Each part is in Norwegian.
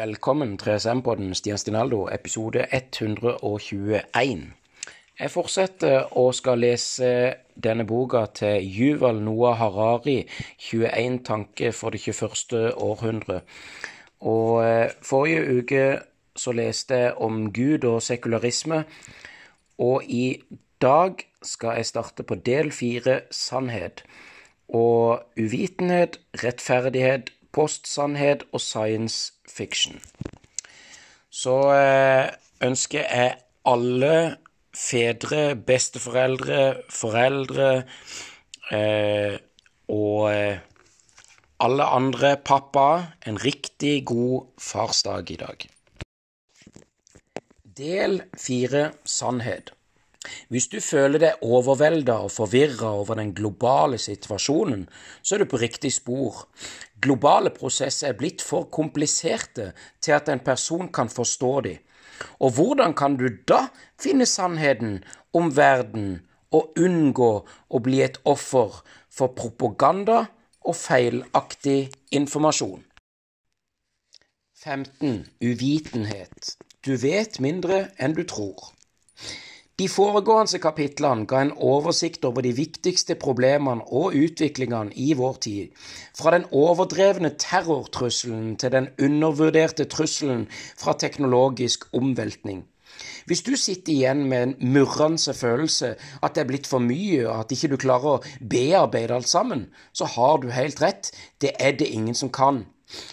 velkommen til SM-podden Stian Stinaldo, episode 121. Jeg fortsetter og skal lese denne boka til Yuval Noah Harari, 21 tanker for det 21. århundre. Og eh, forrige uke så leste jeg om Gud og sekularisme, og i dag skal jeg starte på del fire, sannhet. Og uvitenhet, rettferdighet, postsannhet og science fiction. Så eh, ønsker jeg alle fedre, besteforeldre, foreldre eh, og eh, alle andre pappa en riktig god farsdag i dag. Del fire sannhet. Hvis du føler deg overvelda og forvirra over den globale situasjonen, så er du på riktig spor. Globale prosesser er blitt for kompliserte til at en person kan forstå dem. Og hvordan kan du da finne sannheten om verden og unngå å bli et offer for propaganda og feilaktig informasjon? 15. Uvitenhet. Du vet mindre enn du tror. De foregående kapitlene ga en oversikt over de viktigste problemene og utviklingene i vår tid, fra den overdrevne terrortrusselen til den undervurderte trusselen fra teknologisk omveltning. Hvis du sitter igjen med en murrende følelse at det er blitt for mye, og at ikke du klarer å bearbeide alt sammen, så har du helt rett, det er det ingen som kan.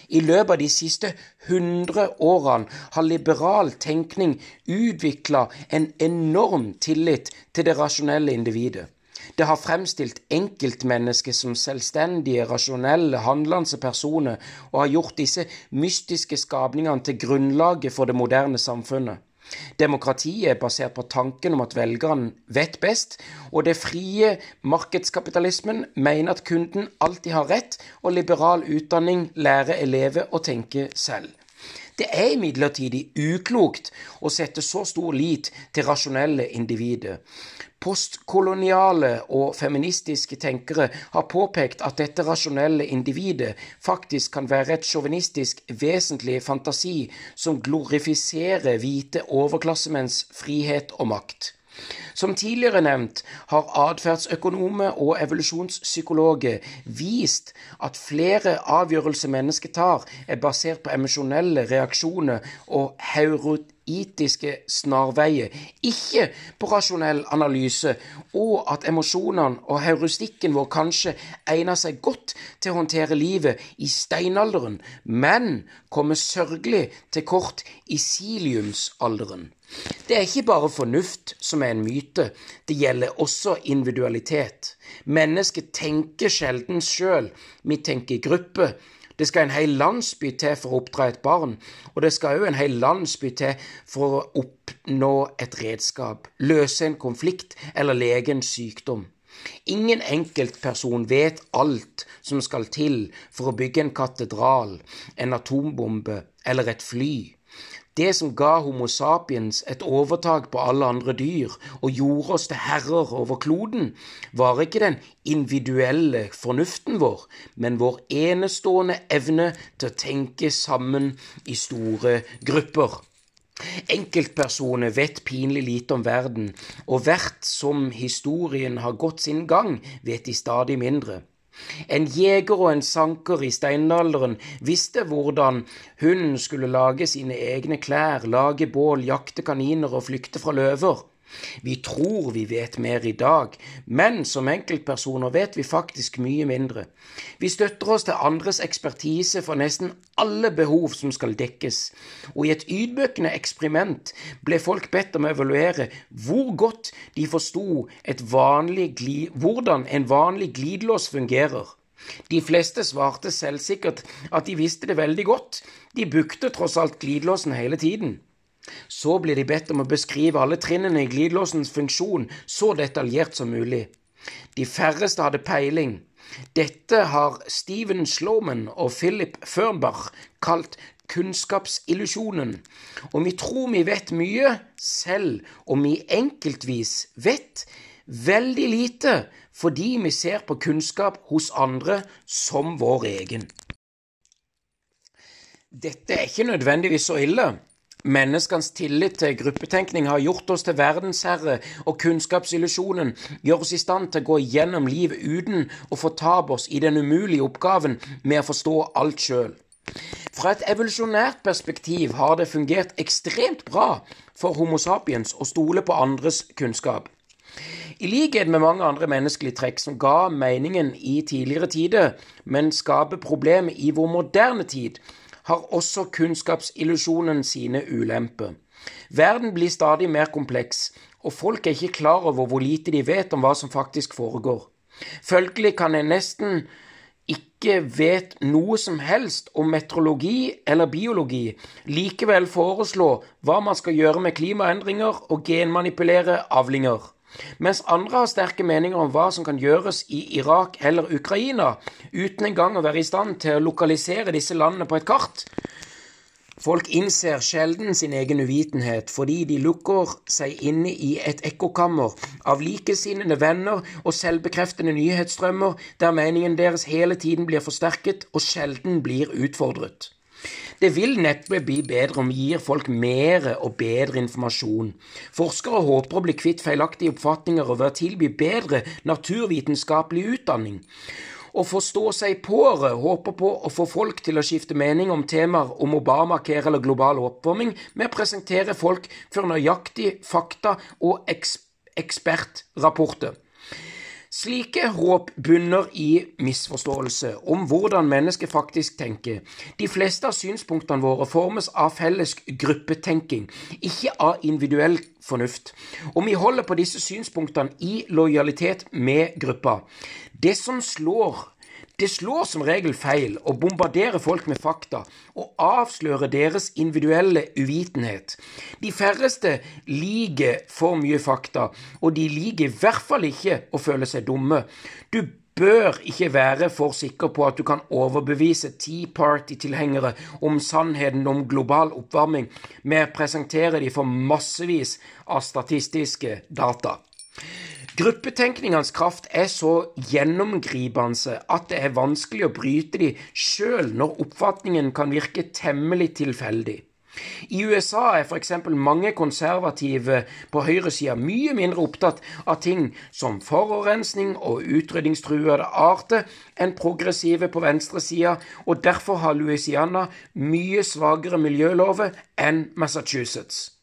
I løpet av de siste hundre årene har liberal tenkning utvikla en enorm tillit til det rasjonelle individet. Det har fremstilt enkeltmennesket som selvstendige, rasjonelle, handlende personer, og har gjort disse mystiske skapningene til grunnlaget for det moderne samfunnet. Demokratiet er basert på tanken om at velgerne vet best, og det frie markedskapitalismen mener at kunden alltid har rett, og liberal utdanning lærer elever å tenke selv. Det er imidlertid uklokt å sette så stor lit til rasjonelle individer. Postkoloniale og feministiske tenkere har påpekt at dette rasjonelle individet faktisk kan være et sjåvinistisk vesentlig fantasi som glorifiserer hvite overklassemenns frihet og makt. Som tidligere nevnt har atferdsøkonomer og evolusjonspsykologer vist at flere avgjørelser mennesket tar, er basert på emosjonelle reaksjoner og heurotiske snarveier, ikke på rasjonell analyse, og at emosjonene og heuristikken vår kanskje egner seg godt til å håndtere livet i steinalderen, men kommer sørgelig til kort i siliumsalderen. Det er ikke bare fornuft som er en myte, det gjelder også individualitet. Mennesket tenker sjelden sjøl, vi tenker i gruppe. Det skal en hel landsby til for å oppdra et barn, og det skal òg en hel landsby til for å oppnå et redskap, løse en konflikt eller lege en sykdom. Ingen enkeltperson vet alt som skal til for å bygge en katedral, en atombombe eller et fly. Det som ga Homo sapiens et overtak på alle andre dyr og gjorde oss til herrer over kloden, var ikke den individuelle fornuften vår, men vår enestående evne til å tenke sammen i store grupper. Enkeltpersoner vet pinlig lite om verden, og hvert som historien har gått sin gang, vet de stadig mindre. En jeger og en sanker i steinalderen visste hvordan hunden skulle lage sine egne klær, lage bål, jakte kaniner og flykte fra løver. Vi tror vi vet mer i dag, men som enkeltpersoner vet vi faktisk mye mindre. Vi støtter oss til andres ekspertise for nesten alle behov som skal dekkes, og i et ydmykende eksperiment ble folk bedt om å evaluere hvor godt de forsto hvordan en vanlig glidelås fungerer. De fleste svarte selvsikkert at de visste det veldig godt, de brukte tross alt glidelåsen hele tiden. Så blir de bedt om å beskrive alle trinnene i glidelåsens funksjon så detaljert som mulig. De færreste hadde peiling. Dette har Steven Sloman og Philip Fernbach kalt kunnskapsillusjonen, og vi tror vi vet mye, selv om vi enkeltvis vet veldig lite fordi vi ser på kunnskap hos andre som vår egen. Dette er ikke nødvendigvis så ille. Menneskens tillit til gruppetenkning har gjort oss til verdensherre, og kunnskapsillusjonen gjør oss i stand til å gå gjennom livet uten å fortape oss i den umulige oppgaven med å forstå alt sjøl. Fra et evolusjonært perspektiv har det fungert ekstremt bra for Homo sapiens å stole på andres kunnskap. I likhet med mange andre menneskelige trekk som ga meningen i tidligere tider, men skaper problemer i vår moderne tid, har også kunnskapsillusjonen sine ulemper. Verden blir stadig mer kompleks, og folk er ikke klar over hvor lite de vet om hva som faktisk foregår. Følgelig kan en nesten ikke vet noe som helst om meteorologi eller biologi, likevel foreslå hva man skal gjøre med klimaendringer og genmanipulere avlinger. Mens andre har sterke meninger om hva som kan gjøres i Irak eller Ukraina, uten engang å være i stand til å lokalisere disse landene på et kart. Folk innser sjelden sin egen uvitenhet fordi de lukker seg inne i et ekkokammer av likesinnede venner og selvbekreftende nyhetsstrømmer der meningen deres hele tiden blir forsterket og sjelden blir utfordret. Det vil neppe bli bedre om vi gir folk mer og bedre informasjon. Forskere håper å bli kvitt feilaktige oppfatninger og ved å tilby bedre naturvitenskapelig utdanning. Å forstå seg på-ere håper på å få folk til å skifte mening om temaer om Obamacare eller global oppvarming med å presentere folk for nøyaktig fakta og ekspertrapporter. Slike håp bunner i misforståelse om hvordan mennesket faktisk tenker. De fleste av synspunktene våre formes av felles gruppetenking, ikke av individuell fornuft. Og vi holder på disse synspunktene i lojalitet med gruppa. Det som slår det slår som regel feil å bombardere folk med fakta og avsløre deres individuelle uvitenhet. De færreste liker for mye fakta, og de liker i hvert fall ikke å føle seg dumme. Du bør ikke være for sikker på at du kan overbevise Tea Party-tilhengere om sannheten om global oppvarming med å presentere dem for massevis av statistiske data. Gruppetenkningens kraft er så gjennomgripende at det er vanskelig å bryte de sjøl når oppfatningen kan virke temmelig tilfeldig. I USA er f.eks. mange konservative på høyresida mye mindre opptatt av ting som forurensning og utrydningstruede arter enn progressive på venstresida, og derfor har Louisiana mye svakere miljølover enn Massachusetts.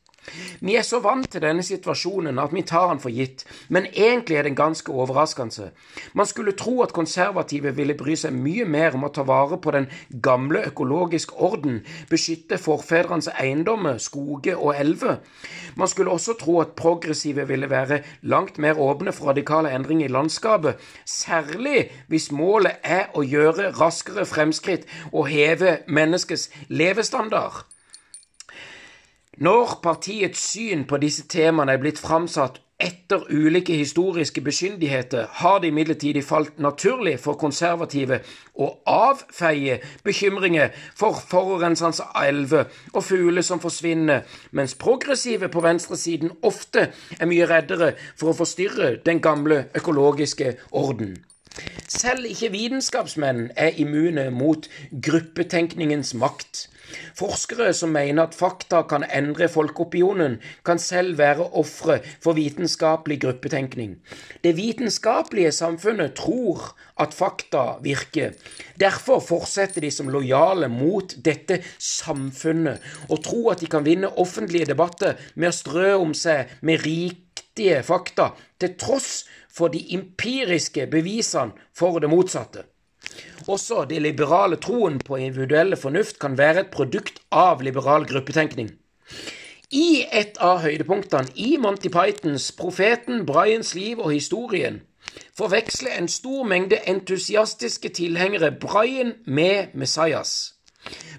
Vi er så vant til denne situasjonen at vi tar den for gitt, men egentlig er den ganske overraskende. Man skulle tro at konservative ville bry seg mye mer om å ta vare på den gamle økologiske orden, beskytte forfedrenes eiendommer, skoger og elver. Man skulle også tro at progressive ville være langt mer åpne for radikale endringer i landskapet, særlig hvis målet er å gjøre raskere fremskritt og heve menneskets levestandard. Når partiets syn på disse temaene er blitt framsatt etter ulike historiske bekyndigheter, har det imidlertid falt naturlig for konservative å avfeie bekymringer for forurensende elver og fugler som forsvinner, mens progressive på venstresiden ofte er mye reddere for å forstyrre den gamle økologiske orden. Selv ikke vitenskapsmenn er immune mot gruppetenkningens makt. Forskere som mener at fakta kan endre folkeopinionen, kan selv være ofre for vitenskapelig gruppetenkning. Det vitenskapelige samfunnet tror at fakta virker. Derfor fortsetter de som lojale mot dette samfunnet og tror at de kan vinne offentlige debatter med å strø om seg med riktige fakta, til tross for de empiriske bevisene for det motsatte. Også det liberale troen på individuelle fornuft kan være et produkt av liberal gruppetenkning. I et av høydepunktene i Monty Pythons Profeten, Brians liv og historien forveksler en stor mengde entusiastiske tilhengere Brian med Messias.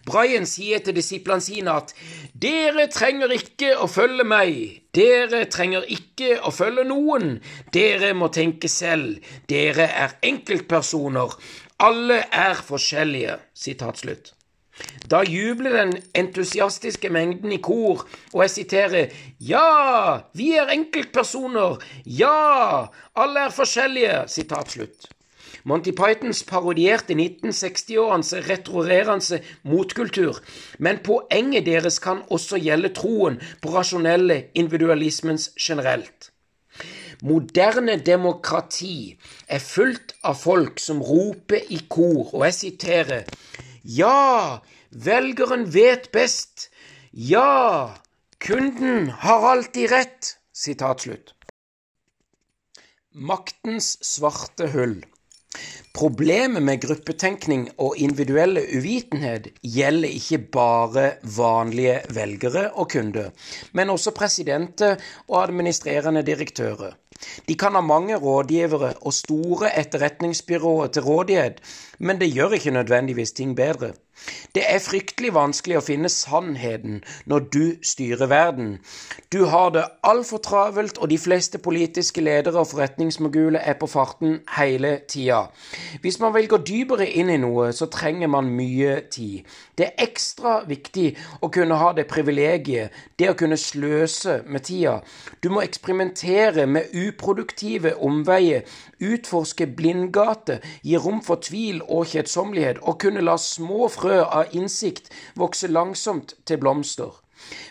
Brian sier til disiplene sine at dere trenger ikke å følge meg, dere trenger ikke å følge noen, dere må tenke selv, dere er enkeltpersoner, alle er forskjellige. Sitat slutt. Da jubler den entusiastiske mengden i kor, og jeg siterer Ja, vi er enkeltpersoner. Ja, alle er forskjellige. Sitat slutt. Monty Pythons parodierte 1960-årenes retrorerende motkultur, men poenget deres kan også gjelde troen på rasjonelle individualismens generelt. Moderne demokrati er fullt av folk som roper i kor, og jeg siterer Ja, velgeren vet best. Ja, kunden har alltid rett. Sitat slutt. Maktens svarte hull. Problemet med gruppetenkning og individuelle uvitenhet gjelder ikke bare vanlige velgere og kunder, men også presidenter og administrerende direktører. De kan ha mange rådgivere og store etterretningsbyråer til rådighet, men det gjør ikke nødvendigvis ting bedre. Det er fryktelig vanskelig å finne sannheten når du styrer verden. Du har det altfor travelt, og de fleste politiske ledere og forretningsmoguler er på farten hele tida. Hvis man vil gå dypere inn i noe, så trenger man mye tid. Det er ekstra viktig å kunne ha det privilegiet, det å kunne sløse med tida. Du må eksperimentere med uproduktive omveier, utforske blindgate, gi rom for tvil og kjedsommelighet, og kunne la små frø av innsikt vokser langsomt til blomster.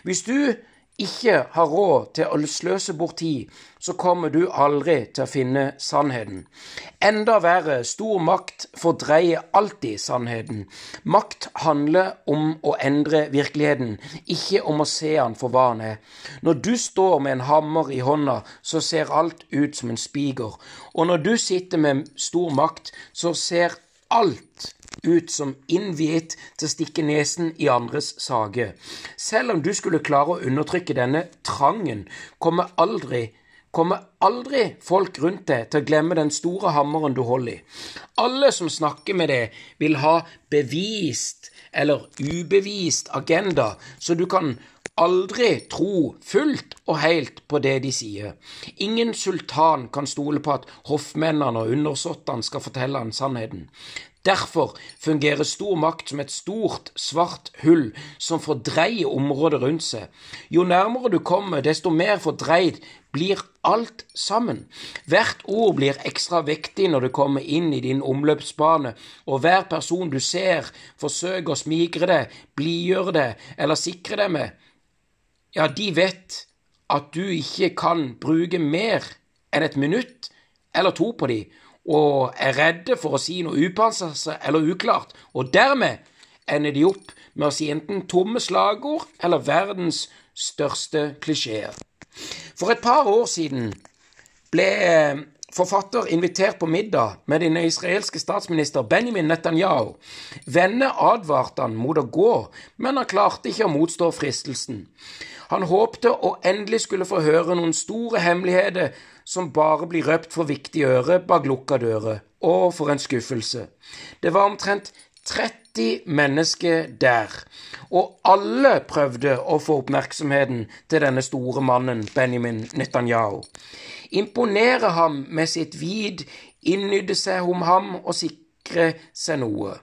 Hvis du ikke har råd til å sløse bort tid, så kommer du aldri til å finne sannheten. Enda verre, stor makt fordreier alltid sannheten. Makt handler om å endre virkeligheten, ikke om å se den for hva den er. Når du står med en hammer i hånda, så ser alt ut som en spiker. Og når du sitter med stor makt, så ser alt ut som innviet til å stikke nesen i andres sage. Selv om du skulle klare å undertrykke denne trangen, kommer aldri kommer aldri folk rundt deg til å glemme den store hammeren du holder i. Alle som snakker med deg, vil ha bevist eller ubevist agenda, så du kan aldri tro fullt og helt på det de sier. Ingen sultan kan stole på at hoffmennene og undersåttene skal fortelle han sannheten. Derfor fungerer stor makt som et stort, svart hull som fordreier området rundt seg. Jo nærmere du kommer, desto mer fordreid blir alt sammen. Hvert ord blir ekstra vektig når du kommer inn i din omløpsbane, og hver person du ser, forsøker å smigre deg, blidgjøre deg eller sikre deg med, ja, de vet at du ikke kan bruke mer enn et minutt eller to på dem, og er redde for å si noe upassende eller uklart, og dermed ender de opp med å si enten tomme slagord eller verdens største klisjeer. For et par år siden ble forfatter invitert på middag med den israelske statsminister Benjamin Netanyahu. Venner advarte han mot å gå, men han klarte ikke å motstå fristelsen. Han håpte å endelig skulle få høre noen store hemmeligheter som bare blir røpt for viktige ører bak lukka dører. Og for en skuffelse. Det var omtrent 30 mennesker der, og alle prøvde å få oppmerksomheten til denne store mannen, Benjamin Netanyahu. Imponere ham med sitt vid, innydde seg om ham og sikre seg noe.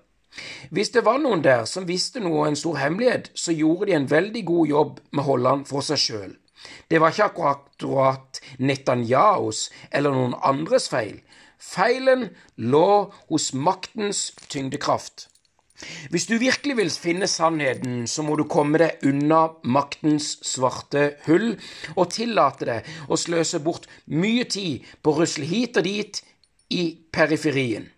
Hvis det var noen der som visste noe en stor hemmelighet, så gjorde de en veldig god jobb med Holland for seg sjøl. Det var ikke akkurat Netanyahus eller noen andres feil. Feilen lå hos maktens tyngdekraft. Hvis du virkelig vil finne sannheten, så må du komme deg unna maktens svarte hull og tillate deg å sløse bort mye tid på å rusle hit og dit i periferien.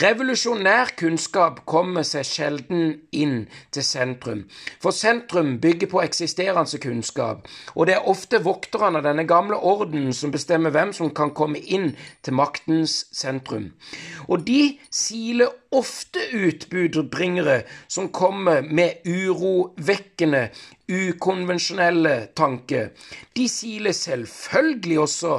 Revolusjonær kunnskap kommer seg sjelden inn til sentrum, for sentrum bygger på eksisterende kunnskap, og det er ofte vokterne av denne gamle orden som bestemmer hvem som kan komme inn til maktens sentrum. Og de siler ofte ut budbringere som kommer med urovekkende, ukonvensjonelle tanker. De siler selvfølgelig også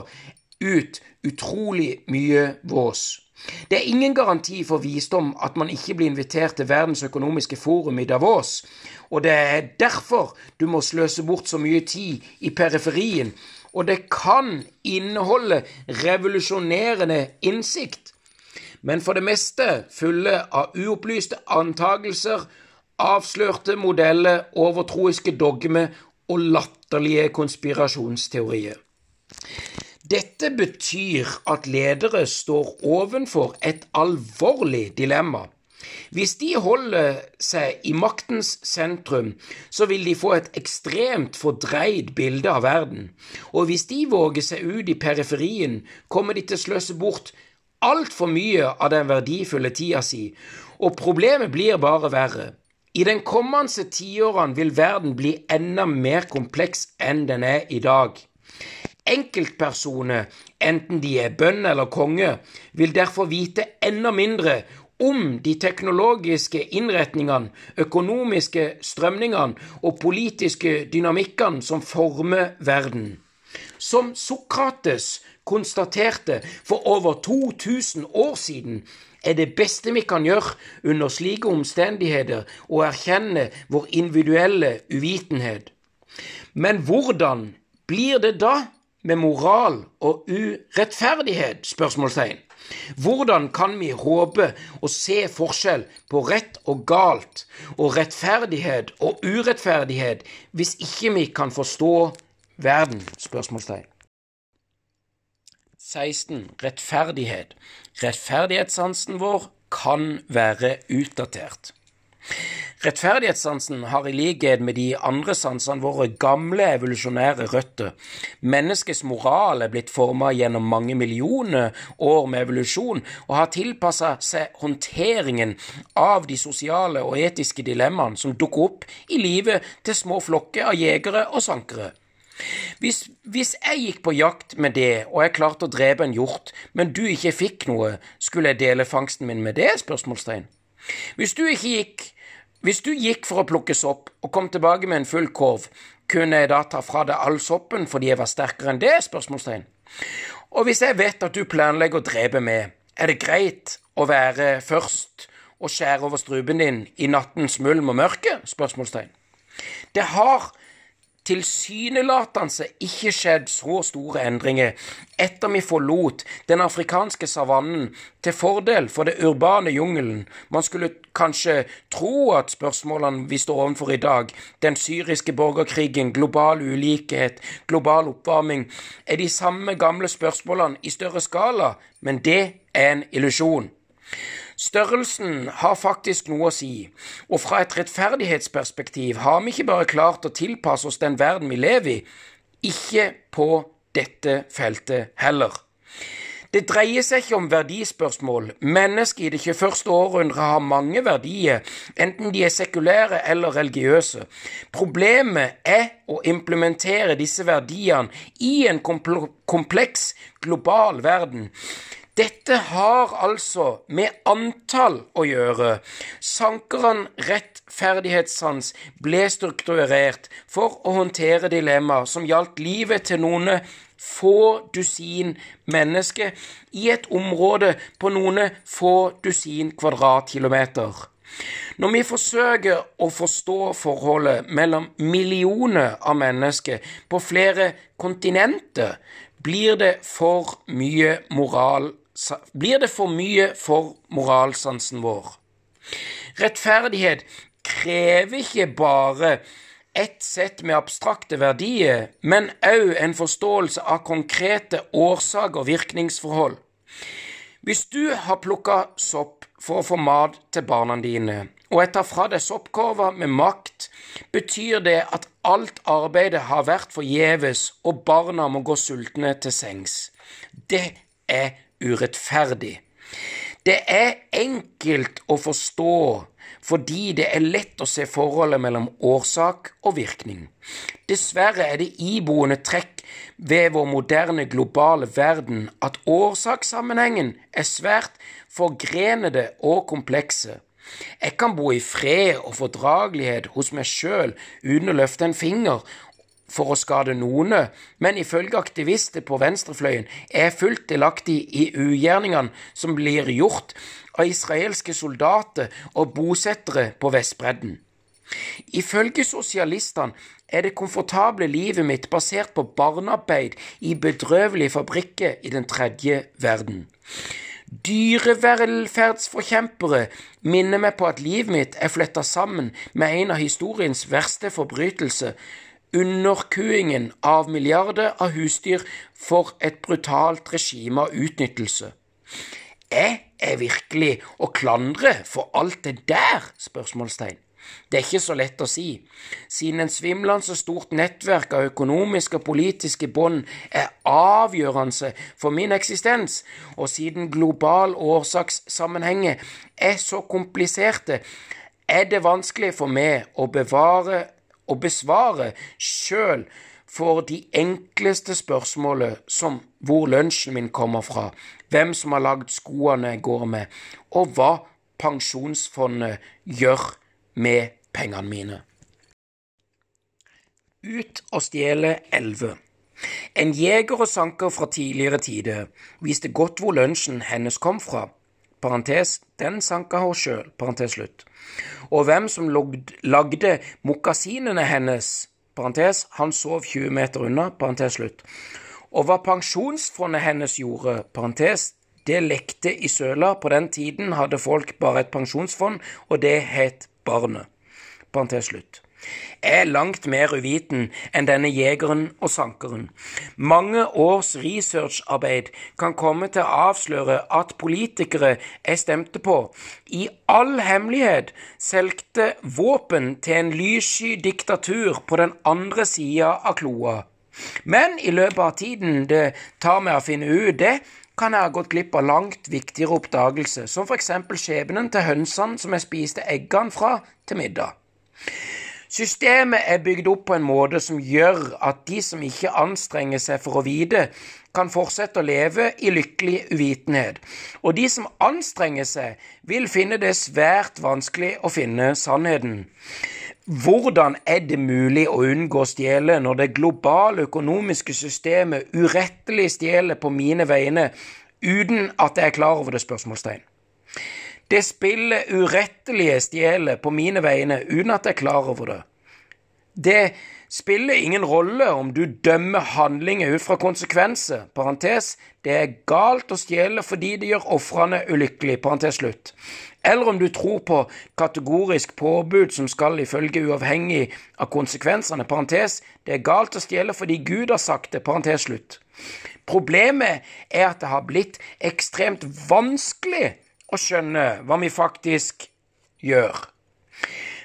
ut utrolig mye vås. Det er ingen garanti for visdom at man ikke blir invitert til Verdens økonomiske forum i Davos, og det er derfor du må sløse bort så mye tid i periferien, og det kan inneholde revolusjonerende innsikt, men for det meste fulle av uopplyste antagelser, avslørte modeller, overtroiske dogmer og latterlige konspirasjonsteorier. Dette betyr at ledere står ovenfor et alvorlig dilemma. Hvis de holder seg i maktens sentrum, så vil de få et ekstremt fordreid bilde av verden, og hvis de våger seg ut i periferien, kommer de til å sløse bort altfor mye av den verdifulle tida si, og problemet blir bare verre. I den kommende tiårene vil verden bli enda mer kompleks enn den er i dag. Enkeltpersoner, enten de er bønn eller konge, vil derfor vite enda mindre om de teknologiske innretningene, økonomiske strømningene og politiske dynamikkene som former verden. Som Sokrates konstaterte for over 2000 år siden, er det beste vi kan gjøre under slike omstendigheter å erkjenne vår individuelle uvitenhet. Men hvordan blir det da med moral og urettferdighet? spørsmålstegn. Hvordan kan vi håpe å se forskjell på rett og galt og rettferdighet og urettferdighet hvis ikke vi kan forstå verden? Spørsmålstegn. 16. Rettferdighet. Rettferdighetssansen vår kan være utdatert. Rettferdighetssansen har i likhet med de andre sansene våre gamle evolusjonære røtter. Menneskets moral er blitt formet gjennom mange millioner år med evolusjon og har tilpassa seg håndteringen av de sosiale og etiske dilemmaene som dukker opp i livet til små flokker av jegere og sankere. Hvis, hvis, jeg gikk på jakt med det, og jeg klarte å drepe en hjort, men du ikke fikk noe, skulle jeg dele fangsten min med det? spørsmålstegn. Hvis du ikke gikk hvis du gikk for å plukke sopp og kom tilbake med en full korv, kunne jeg da ta fra deg all soppen fordi jeg var sterkere enn det? spørsmålstegn. Og hvis jeg vet at du planlegger å drepe meg, er det greit å være først og skjære over strupen din i nattens mulm og mørke? spørsmålstegn. Det har tilsynelatende ikke skjedd så store endringer etter vi forlot den afrikanske savannen til fordel for det urbane jungelen. Man skulle kanskje tro at spørsmålene vi står overfor i dag, den syriske borgerkrigen, global ulikhet, global oppvarming, er de samme gamle spørsmålene i større skala, men det er en illusjon. Størrelsen har faktisk noe å si, og fra et rettferdighetsperspektiv har vi ikke bare klart å tilpasse oss den verden vi lever i, ikke på dette feltet heller. Det dreier seg ikke om verdispørsmål. Mennesket i det 21. århundre har mange verdier, enten de er sekulære eller religiøse. Problemet er å implementere disse verdiene i en kompleks global verden. Dette har altså med antall å gjøre. Sankeren rettferdighetssans ble strukturert for å håndtere dilemmaer som gjaldt livet til noen få dusin mennesker i et område på noen få dusin kvadratkilometer. Når vi forsøker å forstå forholdet mellom millioner av mennesker på flere kontinenter, blir det for mye moral blir det for mye for moralsansen vår. Rettferdighet krever ikke bare ett sett med abstrakte verdier, men òg en forståelse av konkrete årsaker og virkningsforhold. Hvis du har plukka sopp for å få mat til barna dine, og jeg tar fra deg soppkorva med makt, betyr det at alt arbeidet har vært forgjeves, og barna må gå sultne til sengs. Det er urettferdig. Det er enkelt å forstå fordi det er lett å se forholdet mellom årsak og virkning. Dessverre er det iboende trekk ved vår moderne globale verden at årsakssammenhengen er svært forgrenede og komplekse. Jeg kan bo i fred og fordragelighet hos meg sjøl uten å løfte en finger for å skade noen, men ifølge aktivister på venstrefløyen er fullt delaktig i ugjerningene som blir gjort av israelske soldater og bosettere på Vestbredden. Ifølge sosialistene er det komfortable livet mitt basert på barnearbeid i bedrøvelige fabrikker i den tredje verden. Dyrevelferdsforkjempere minner meg på at livet mitt er fletta sammen med en av historiens verste forbrytelser, underkuingen av milliarder av husdyr for et brutalt regime av utnyttelse. Jeg Er virkelig å klandre for alt det der? spørsmålstegn. Det er ikke så lett å si, siden en svimlende så stort nettverk av økonomiske og politiske bånd er avgjørende for min eksistens, og siden global årsakssammenhenger er så kompliserte, er det vanskelig for meg å bevare og besvare sjøl for de enkleste spørsmålene som hvor lunsjen min kommer fra, hvem som har lagd skoene jeg går med, og hva pensjonsfondet gjør med pengene mine. Ut og stjele elleve. En jeger og sanker fra tidligere tider viste godt hvor lunsjen hennes kom fra. Parentes, den sanka hun sjøl. Parentes slutt. Og hvem som lagde mokasinene hennes. Parentes, han sov 20 meter unna. Parentes slutt. Og hva pensjonsfondet hennes gjorde. Parentes, det lekte i søla. På den tiden hadde folk bare et pensjonsfond, og det het Barnet. Parentes slutt. Er langt mer uviten enn denne jegeren og sankeren. Mange års researcharbeid kan komme til å avsløre at politikere jeg stemte på, i all hemmelighet solgte våpen til en lyssky diktatur på den andre sida av kloa. Men i løpet av tiden det tar meg å finne ut det, kan jeg ha gått glipp av langt viktigere oppdagelse, som eksempel skjebnen til hønsene som jeg spiste eggene fra til middag. Systemet er bygd opp på en måte som gjør at de som ikke anstrenger seg for å vite, kan fortsette å leve i lykkelig uvitenhet, og de som anstrenger seg, vil finne det svært vanskelig å finne sannheten. Hvordan er det mulig å unngå å stjele når det globale økonomiske systemet urettelig stjeler på mine vegne uten at jeg er klar over det? spørsmålstegn. Det spillet urettelige stjeler på mine vegne uten at jeg er klar over det. Det spiller ingen rolle om du dømmer handlinger ut fra konsekvenser. Parentes, det er galt å stjele fordi det gjør ofrene ulykkelige. Parentes slutt. Eller om du tror på kategorisk påbud som skal ifølge uavhengig av konsekvensene. Parentes, det er galt å stjele fordi Gud har sagt det. Parentes slutt. Problemet er at det har blitt ekstremt vanskelig å skjønne hva vi faktisk gjør.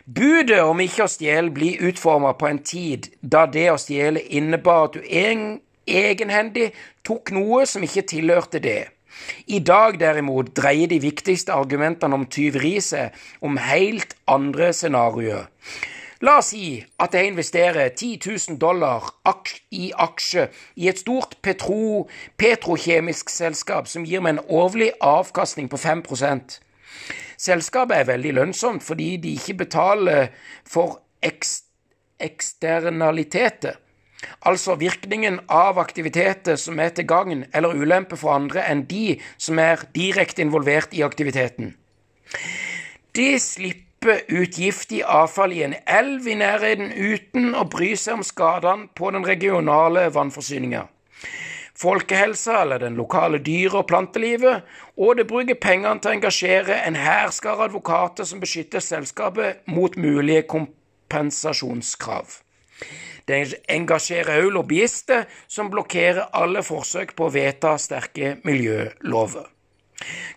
Budet om ikke å stjele blir utforma på en tid da det å stjele innebar at du egenhendig tok noe som ikke tilhørte det. I dag derimot dreier de viktigste argumentene om tyveri seg om helt andre scenarioer. La oss si at jeg investerer 10 000 dollar i aksje i et stort petro, petrokjemisk selskap som gir meg en årlig avkastning på 5% Selskapet er veldig lønnsomt fordi de ikke betaler for eksternaliteter, altså virkningen av aktiviteter som er til gagn eller ulempe for andre enn de som er direkte involvert i aktiviteten. De slipper ut giftig avfall i en elv i nærheten uten å bry seg om skadene på den regionale vannforsyninga. Folkehelsa eller den lokale dyre- og plantelivet, og det bruker pengene til å engasjere en hærskare advokater som beskytter selskapet mot mulige kompensasjonskrav. Det engasjerer også lobbyister som blokkerer alle forsøk på å vedta sterke miljølover.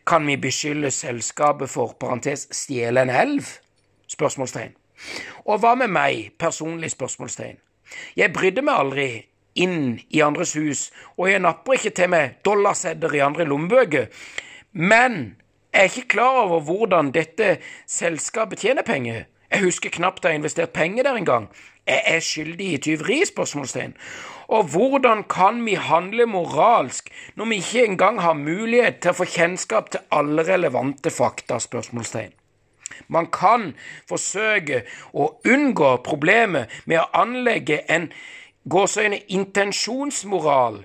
Kan vi beskylde selskapet for parentes stjele en elv? Spørsmålstegn. Og hva med meg, personlig? spørsmålstegn. Jeg brydde meg aldri inn i andres hus, og jeg napper ikke til meg dollarsedder i andre lommebøker. Men jeg er ikke klar over hvordan dette selskapet tjener penger. Jeg husker knapt jeg har investert penger der engang. Jeg er skyldig i tyveri? spørsmålstegn. Og hvordan kan vi handle moralsk når vi ikke engang har mulighet til å få kjennskap til alle relevante fakta? spørsmålstegn. Man kan forsøke å unngå problemet med å anlegge en gåseøyne intensjonsmoral.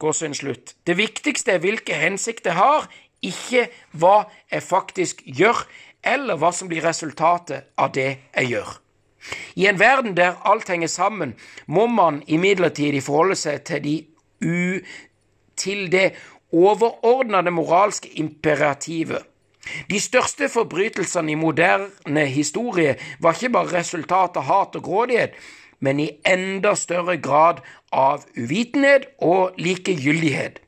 Gåseøyne slutt. Det viktigste er hvilke hensikter jeg har, ikke hva jeg faktisk gjør, eller hva som blir resultatet av det jeg gjør. I en verden der alt henger sammen, må man imidlertid forholde seg til, de u, til det overordnede moralske imperativet. De største forbrytelsene i moderne historie var ikke bare resultat av hat og grådighet, men i enda større grad av uvitenhet og likegyldighet.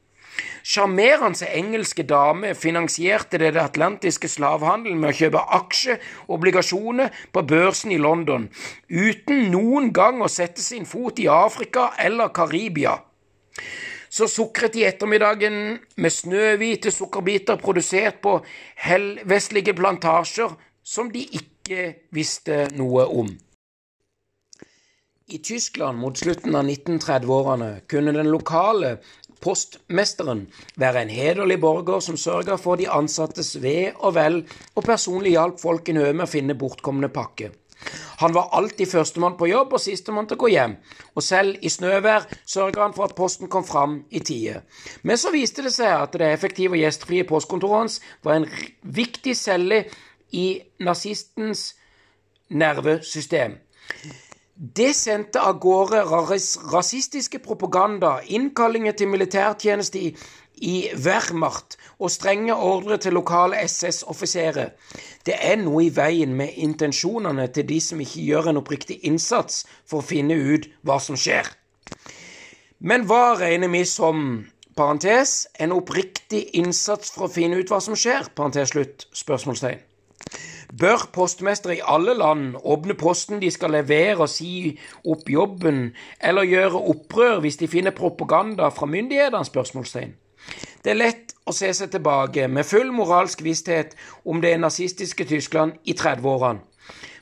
Sjarmerende engelske dame finansierte det atlantiske slavehandelen med å kjøpe aksjeobligasjoner på børsen i London, uten noen gang å sette sin fot i Afrika eller Karibia. Så sukret de ettermiddagen med snøhvite sukkerbiter produsert på helvestlige plantasjer som de ikke visste noe om. I Tyskland mot slutten av 1930-årene kunne den lokale postmesteren være en hederlig borger som sørger for de ansattes ve og vel, og personlig hjalp folk i nød med å finne bortkomne pakke. Han var alltid førstemann på jobb og sistemann til å gå hjem, og selv i snøvær sørga han for at posten kom fram i tide. Men så viste det seg at det effektive og gjestfrie postkontoret hans var en viktig celle i nazistens nervesystem. Det sendte av gårde rasistiske propaganda, innkallinger til militærtjeneste i, Wehrmacht og strenge ordre til lokale SS-offiserer. Det er noe i veien med intensjonene til de som ikke gjør en oppriktig innsats for å finne ut hva som skjer. Men hva regner vi som parentes, en oppriktig innsats for å finne ut hva som skjer? parentes slutt, spørsmålstegn. Bør postmestere i alle land åpne posten de skal levere og si opp jobben, eller gjøre opprør hvis de finner propaganda fra myndighetene? Det er lett å se seg tilbake med full moralsk visshet om det nazistiske Tyskland i 30-årene,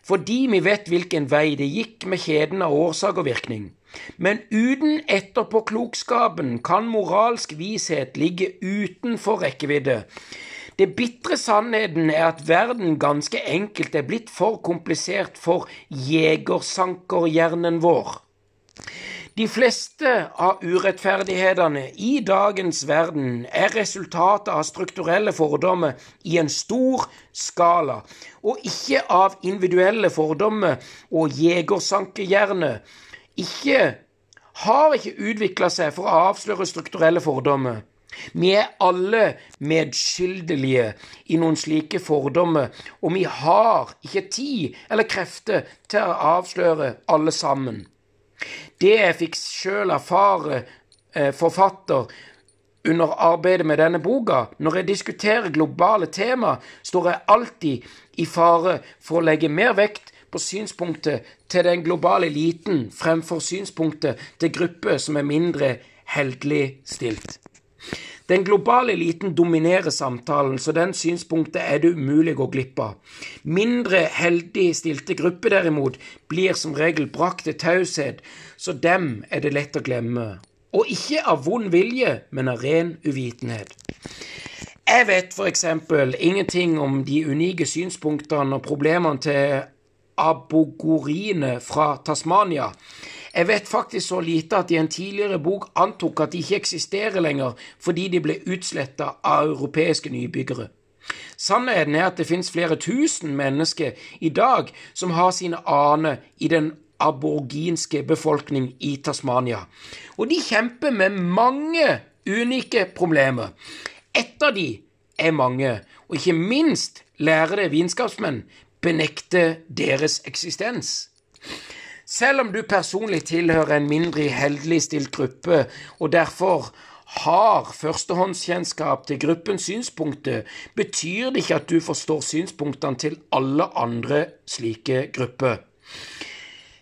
fordi vi vet hvilken vei det gikk med kjeden av årsak og virkning. Men uten etterpåklokskapen kan moralsk vishet ligge utenfor rekkevidde. Det bitre sannheten er at verden ganske enkelt er blitt for komplisert for jegersankerhjernen vår. De fleste av urettferdighetene i dagens verden er resultatet av strukturelle fordommer i en stor skala, og ikke av individuelle fordommer og jegersankerhjerne. Ikke har ikke utvikla seg for å avsløre strukturelle fordommer. Vi er alle medskyldige i noen slike fordommer, og vi har ikke tid eller krefter til å avsløre alle sammen. Det jeg fikk sjøl erfare eh, forfatter under arbeidet med denne boka, når jeg diskuterer globale tema, står jeg alltid i fare for å legge mer vekt på synspunktet til den globale eliten fremfor synspunktet til grupper som er mindre heldig stilt. Den globale eliten dominerer samtalen, så den synspunktet er det umulig å gå glipp av. Mindre heldig stilte grupper, derimot, blir som regel brakt til taushet, så dem er det lett å glemme. Og ikke av vond vilje, men av ren uvitenhet. Jeg vet f.eks. ingenting om de unike synspunktene og problemene til abogoriene fra Tasmania. Jeg vet faktisk så lite at i en tidligere bok antok at de ikke eksisterer lenger fordi de ble utsletta av europeiske nybyggere. Sannheten er at det finnes flere tusen mennesker i dag som har sine aner i den aborginske befolkning i Tasmania. Og de kjemper med mange unike problemer. Ett av de er mange, og ikke minst lærere vitenskapsmenn benekter deres eksistens. Selv om du personlig tilhører en mindre heldig stilt gruppe, og derfor har førstehåndskjennskap til gruppens synspunkter, betyr det ikke at du forstår synspunktene til alle andre slike grupper.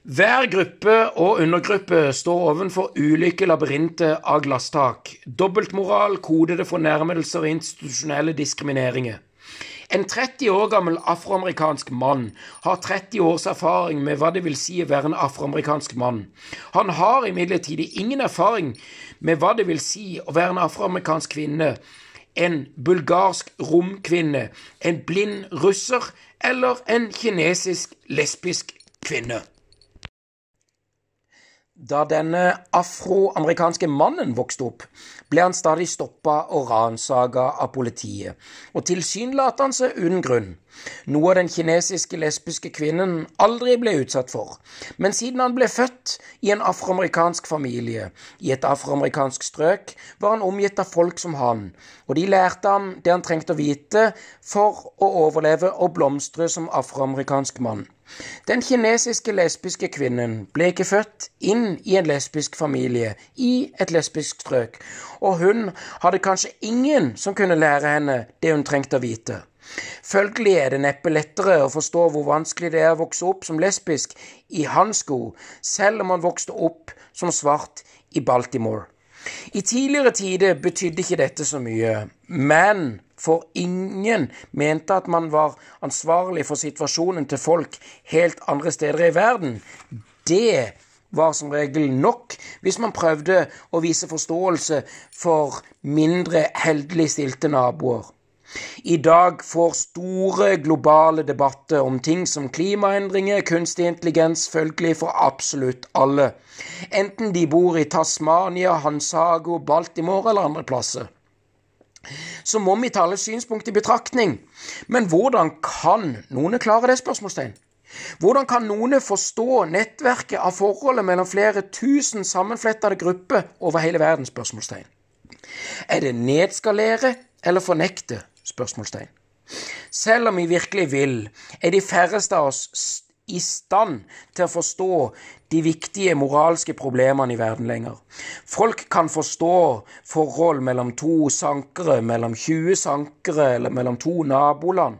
Hver gruppe og undergruppe står ovenfor ulike labyrinter av glasstak, dobbeltmoral, kodede fornærmelser og institusjonelle diskrimineringer. En 30 år gammel afroamerikansk mann har 30 års erfaring med hva det vil si å være en afroamerikansk mann. Han har imidlertid ingen erfaring med hva det vil si å være en afroamerikansk kvinne, en bulgarsk romkvinne, en blind russer eller en kinesisk lesbisk kvinne. Da denne afroamerikanske mannen vokste opp, ble han stadig stoppa og ransaga av politiet, og tilsynelatende uten grunn, noe den kinesiske lesbiske kvinnen aldri ble utsatt for. Men siden han ble født i en afroamerikansk familie, i et afroamerikansk strøk, var han omgitt av folk som han, og de lærte ham det han trengte å vite for å overleve og blomstre som afroamerikansk mann. Den kinesiske lesbiske kvinnen ble ikke født inn i en lesbisk familie, i et lesbisk strøk, og hun hadde kanskje ingen som kunne lære henne det hun trengte å vite. Følgelig er det neppe lettere å forstå hvor vanskelig det er å vokse opp som lesbisk i hans sko, selv om han vokste opp som svart i Baltimore. I tidligere tider betydde ikke dette så mye, men for ingen mente at man var ansvarlig for situasjonen til folk helt andre steder i verden. Det var som regel nok hvis man prøvde å vise forståelse for mindre heldig stilte naboer. I dag får store globale debatter om ting som klimaendringer, kunstig intelligens, følgelig for absolutt alle. Enten de bor i Tasmania, Hansago, Baltimore eller andre plasser. Så må vi ta alle synspunkt i betraktning. Men hvordan kan noen klare det? spørsmålstegn? Hvordan kan noen forstå nettverket av forholdet mellom flere tusen sammenflettede grupper over hele verden? spørsmålstegn? Er det nedskalere eller fornekte? spørsmålstegn. Selv om vi virkelig vil, er de færreste av oss i stand til å forstå de viktige moralske problemene i verden lenger. Folk kan forstå forhold mellom to sankere, mellom 20 sankere eller mellom to naboland.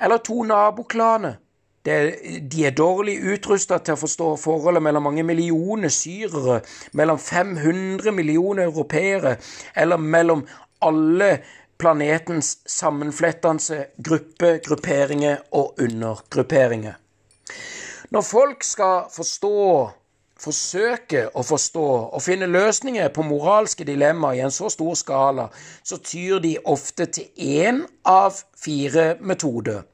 Eller to naboklaner. De er dårlig utrusta til å forstå forholdet mellom mange millioner syrere, mellom 500 millioner europeere, eller mellom alle planetens sammenflettende gruppe, grupperinger og undergrupperinger. Når folk skal forstå, forsøke å forstå og finne løsninger på moralske dilemmaer i en så stor skala, så tyr de ofte til én av fire metoder.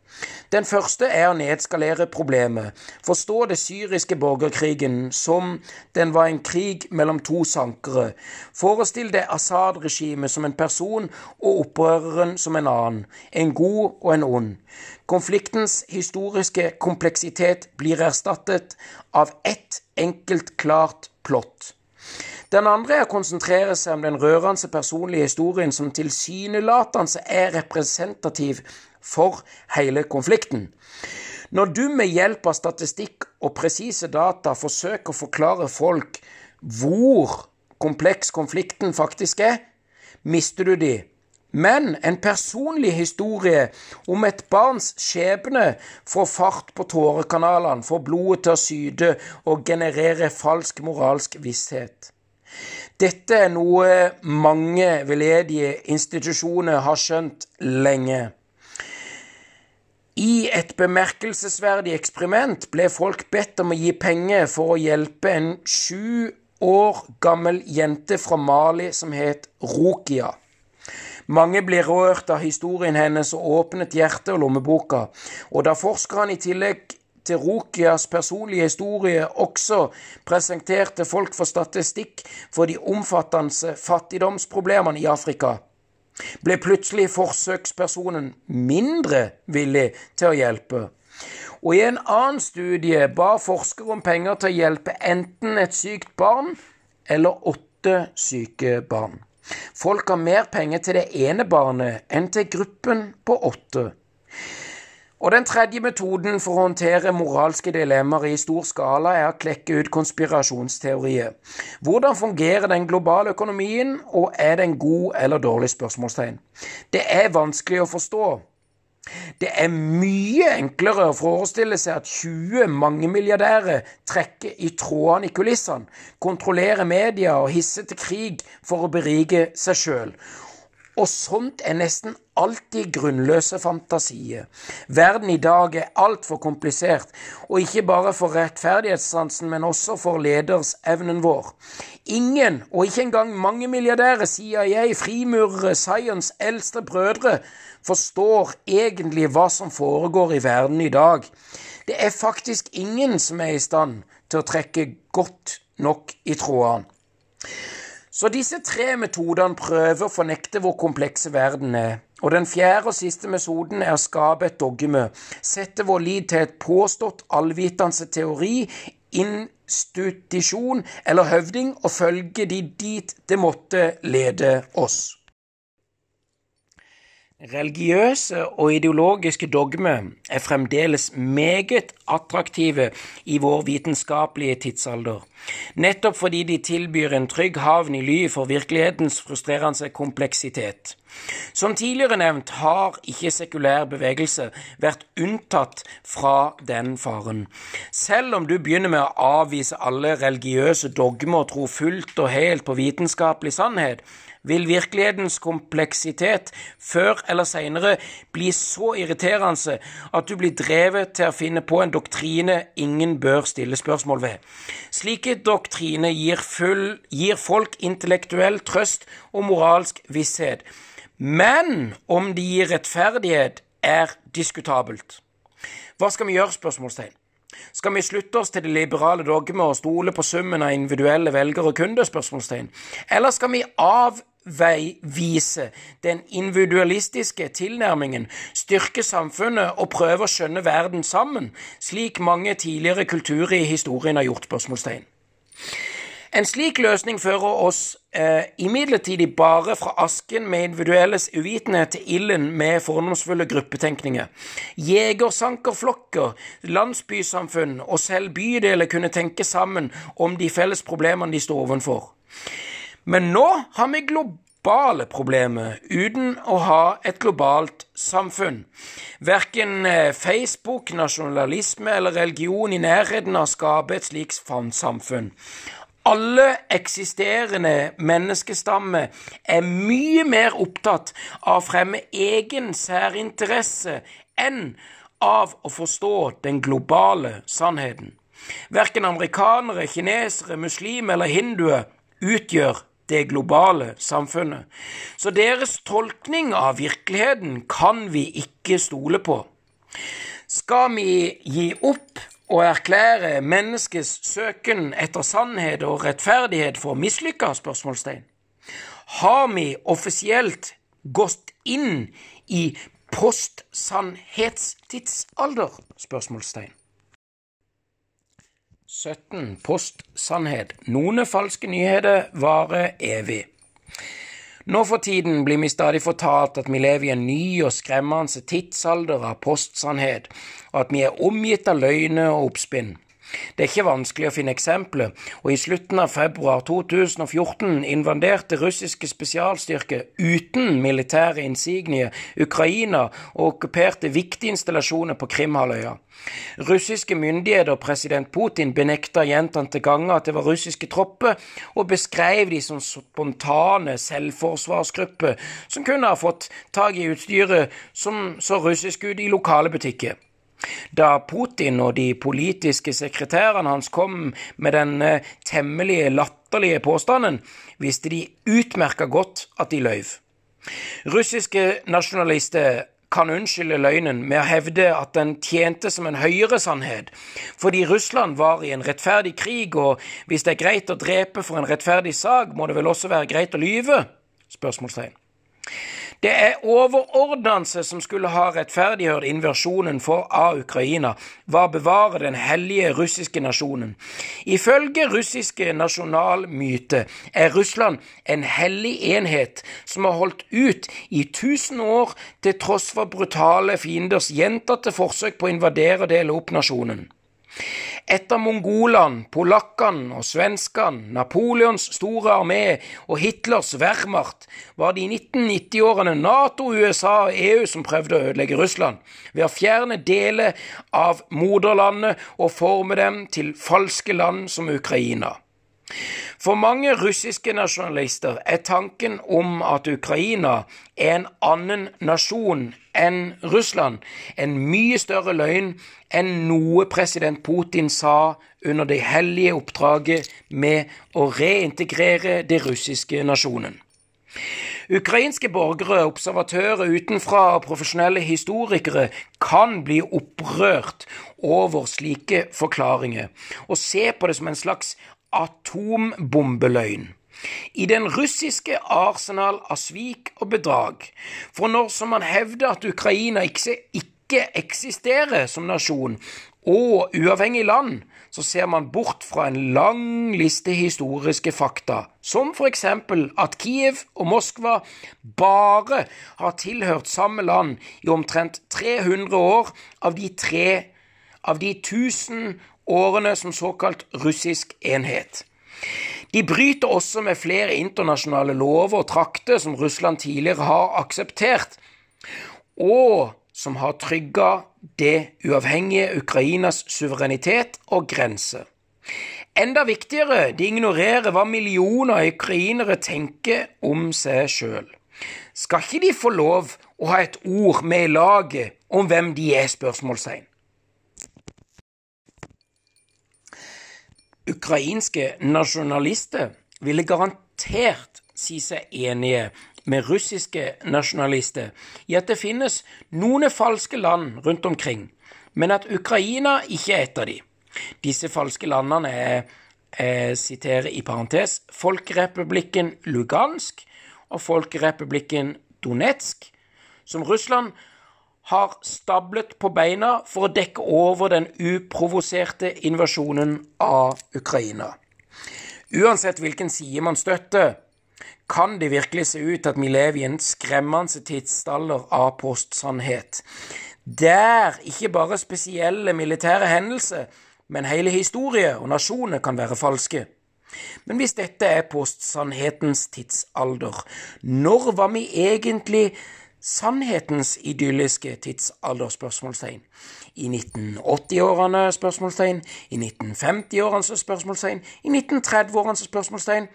Den første er å nedskalere problemet, forstå det syriske borgerkrigen som den var en krig mellom to sankere, forestill det Assad-regimet som en person og opprøreren som en annen, en god og en ond. Konfliktens historiske kompleksitet blir erstattet av ett enkelt, klart plott. Den andre er å konsentrere seg om den rørende personlige historien som tilsynelatende er representativ for hele konflikten. Når du med hjelp av statistikk og presise data forsøker å forklare folk hvor kompleks konflikten faktisk er, mister du de. Men en personlig historie om et barns skjebne får fart på tårekanalene, får blodet til å syde og generere falsk moralsk visshet. Dette er noe mange veldedige institusjoner har skjønt lenge. I et bemerkelsesverdig eksperiment ble folk bedt om å gi penger for å hjelpe en sju år gammel jente fra Mali som het Rokia. Mange ble rørt av historien hennes og åpnet hjertet og lommeboka, og da forskerne i tillegg til Rokias personlige historie også presenterte folk for statistikk for de omfattende fattigdomsproblemene i Afrika, ble plutselig forsøkspersonen mindre villig til å hjelpe. Og i en annen studie ba forskere om penger til å hjelpe enten et sykt barn eller åtte syke barn. Folk har mer penger til det ene barnet enn til gruppen på åtte. Og den tredje metoden for å håndtere moralske dilemmaer i stor skala er å klekke ut konspirasjonsteorier. Hvordan fungerer den globale økonomien, og er den god eller dårlig? spørsmålstegn. Det er vanskelig å forstå. Det er mye enklere å forestille seg at 20 mangemilliardærer trekker i trådene i kulissene, kontrollerer media og hisser til krig for å berike seg sjøl. Og sånt er nesten alltid grunnløse fantasier. Verden i dag er altfor komplisert, og ikke bare for rettferdighetssansen, men også for ledersevnen vår. Ingen, og ikke engang mange milliardærer, CIA, frimurere, science, eldste brødre, forstår egentlig hva som foregår i verden i dag. Det er faktisk ingen som er i stand til å trekke godt nok i trådene. Så disse tre metodene prøver å fornekte hvor komplekse verden er. Og den fjerde og siste metoden er å skape et dogme, sette vår lid til et påstått allvitende teori, institusjon eller høvding og følge de dit det måtte lede oss. Religiøse og ideologiske dogmer er fremdeles meget attraktive i vår vitenskapelige tidsalder, nettopp fordi de tilbyr en trygg havn i ly for virkelighetens frustrerende kompleksitet. Som tidligere nevnt har ikke sekulær bevegelse vært unntatt fra den faren. Selv om du begynner med å avvise alle religiøse dogmer og tro fullt og helt på vitenskapelig sannhet, vil virkelighetens kompleksitet før eller senere bli så irriterende at du blir drevet til å finne på en doktrine ingen bør stille spørsmål ved. Slike doktriner gir, gir folk intellektuell trøst og moralsk visshet, men om de gir rettferdighet, er diskutabelt. Hva skal vi gjøre? spørsmålstegn. Skal vi slutte oss til det liberale dogmet og stole på summen av individuelle velgere og kunder? spørsmålstegn? Eller skal vi av vise den individualistiske tilnærmingen, styrke samfunnet og prøve å skjønne verden sammen, slik mange tidligere kulturer i historien har gjort? spørsmålstegn. En slik løsning fører oss eh, imidlertid bare fra asken med individuelles uvitenhet til ilden med fordomsfulle gruppetenkninger. Jegersankerflokker, landsbysamfunn og selv bydeler kunne tenke sammen om de felles problemene de står overfor. Men nå har vi globale problemer uten å ha et globalt samfunn. Verken eh, Facebook, nasjonalisme eller religion i nærheten av å skape et slikt samfunn. Alle eksisterende menneskestammer er mye mer opptatt av å fremme egen særinteresse enn av å forstå den globale sannheten. Verken amerikanere, kinesere, muslimer eller hinduer utgjør det globale samfunnet. Så deres tolkning av virkeligheten kan vi ikke stole på. Skal vi gi opp og erklære menneskets søken etter sannhet og rettferdighet for mislykka? spørsmålstegn? Har vi offisielt gått inn i postsannhetstidsalder? spørsmålstegn. 17. Postsannhet. Noen falske nyheter varer evig. Nå for tiden blir vi stadig fortalt at vi lever i en ny og skremmende tidsalder av postsannhet, og at vi er omgitt av løgner og oppspinn. Det er ikke vanskelig å finne eksempler, og i slutten av februar 2014 invaderte russiske spesialstyrker uten militære insignier Ukraina og okkuperte viktige installasjoner på Krimhalvøya. Russiske myndigheter og president Putin benekta gjentatte ganger at det var russiske tropper, og beskrev de som spontane selvforsvarsgrupper som kunne ha fått tak i utstyret som så russisk ut i lokale butikker. Da Putin og de politiske sekretærene hans kom med den temmelig latterlige påstanden, visste de utmerka godt at de løy. Russiske nasjonalister kan unnskylde løgnen med å hevde at den tjente som en høyere sannhet, fordi Russland var i en rettferdig krig, og hvis det er greit å drepe for en rettferdig sak, må det vel også være greit å lyve? Spørsmålstegn. Det er overordnelse som skulle ha rettferdiggjort for av Ukraina, var å bevare den hellige russiske nasjonen. Ifølge russiske nasjonalmyte er Russland en hellig enhet som har holdt ut i tusen år til tross for brutale fienders gjentatte forsøk på å invadere og dele opp nasjonen. Etter mongolene, polakkene og svenskene, Napoleons store armé og Hitlers Wehrmacht var det i 1990-årene Nato, USA og EU som prøvde å ødelegge Russland ved å fjerne deler av moderlandet og forme dem til falske land som Ukraina. For mange russiske nasjonalister er tanken om at Ukraina er en annen nasjon enn Russland, en mye større løgn enn noe president Putin sa under det hellige oppdraget med å reintegrere det russiske nasjonen. Ukrainske borgere, observatører utenfra og profesjonelle historikere kan bli opprørt over slike forklaringer, og se på det som en slags atombombeløgn. I den russiske arsenal av svik og bedrag. For når som man hevder at Ukraina ikke, eksisterer som nasjon og uavhengig land, så ser man bort fra en lang liste historiske fakta, som for eksempel at Kiev og Moskva bare har tilhørt samme land i omtrent 300 år av de tre av de 1000 årene som såkalt russisk enhet. De bryter også med flere internasjonale lover og trakter som Russland tidligere har akseptert, og som har trygga det uavhengige Ukrainas suverenitet og grense. Enda viktigere, de ignorerer hva millioner ukrainere tenker om seg sjøl. Skal ikke de få lov å ha et ord med i laget om hvem de er? spørsmålstegn. Ukrainske nasjonalister ville garantert si seg enige med russiske nasjonalister i at det finnes noen falske land rundt omkring, men at Ukraina ikke er et av de. Disse falske landene er, jeg siterer i parentes, Folkerepublikken Lugansk og Folkerepublikken Donetsk, som Russland har stablet på beina for å dekke over den uprovoserte invasjonen av Ukraina. Uansett hvilken side man støtter, kan det virkelig se ut at vi lever i en skremmende tidsalder av postsannhet, der ikke bare spesielle militære hendelser, men hele historie og nasjoner kan være falske. Men hvis dette er postsannhetens tidsalder, når var vi egentlig sannhetens idylliske tidsalder? spørsmålstegn. I 1980-årene? spørsmålstegn. I 1950-årene? spørsmålstegn. I 1930-årene? spørsmålstegn.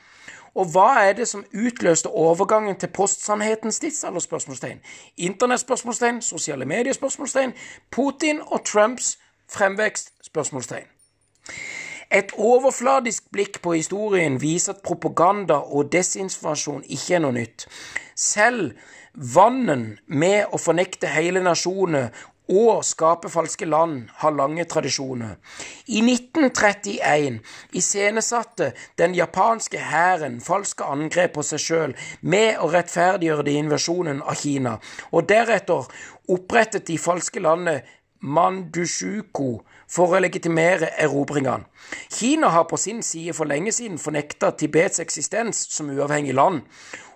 Og hva er det som utløste overgangen til postsannhetens tidsalder? spørsmålstegn. Internettspørsmålstegn, sosiale medier? spørsmålstegn, Putin og Trumps fremvekst? spørsmålstegn. Et overfladisk blikk på historien viser at propaganda og desinformasjon ikke er noe nytt. Selv Vannen med å fornekte hele nasjoner og skape falske land har lange tradisjoner. I 1931 iscenesatte den japanske hæren falske angrep på seg sjøl med å rettferdiggjøre de invasjonen av Kina, og deretter opprettet de falske landet Mandushuko for å legitimere erobringene. Kina har på sin side for lenge siden fornekta Tibets eksistens som uavhengig land,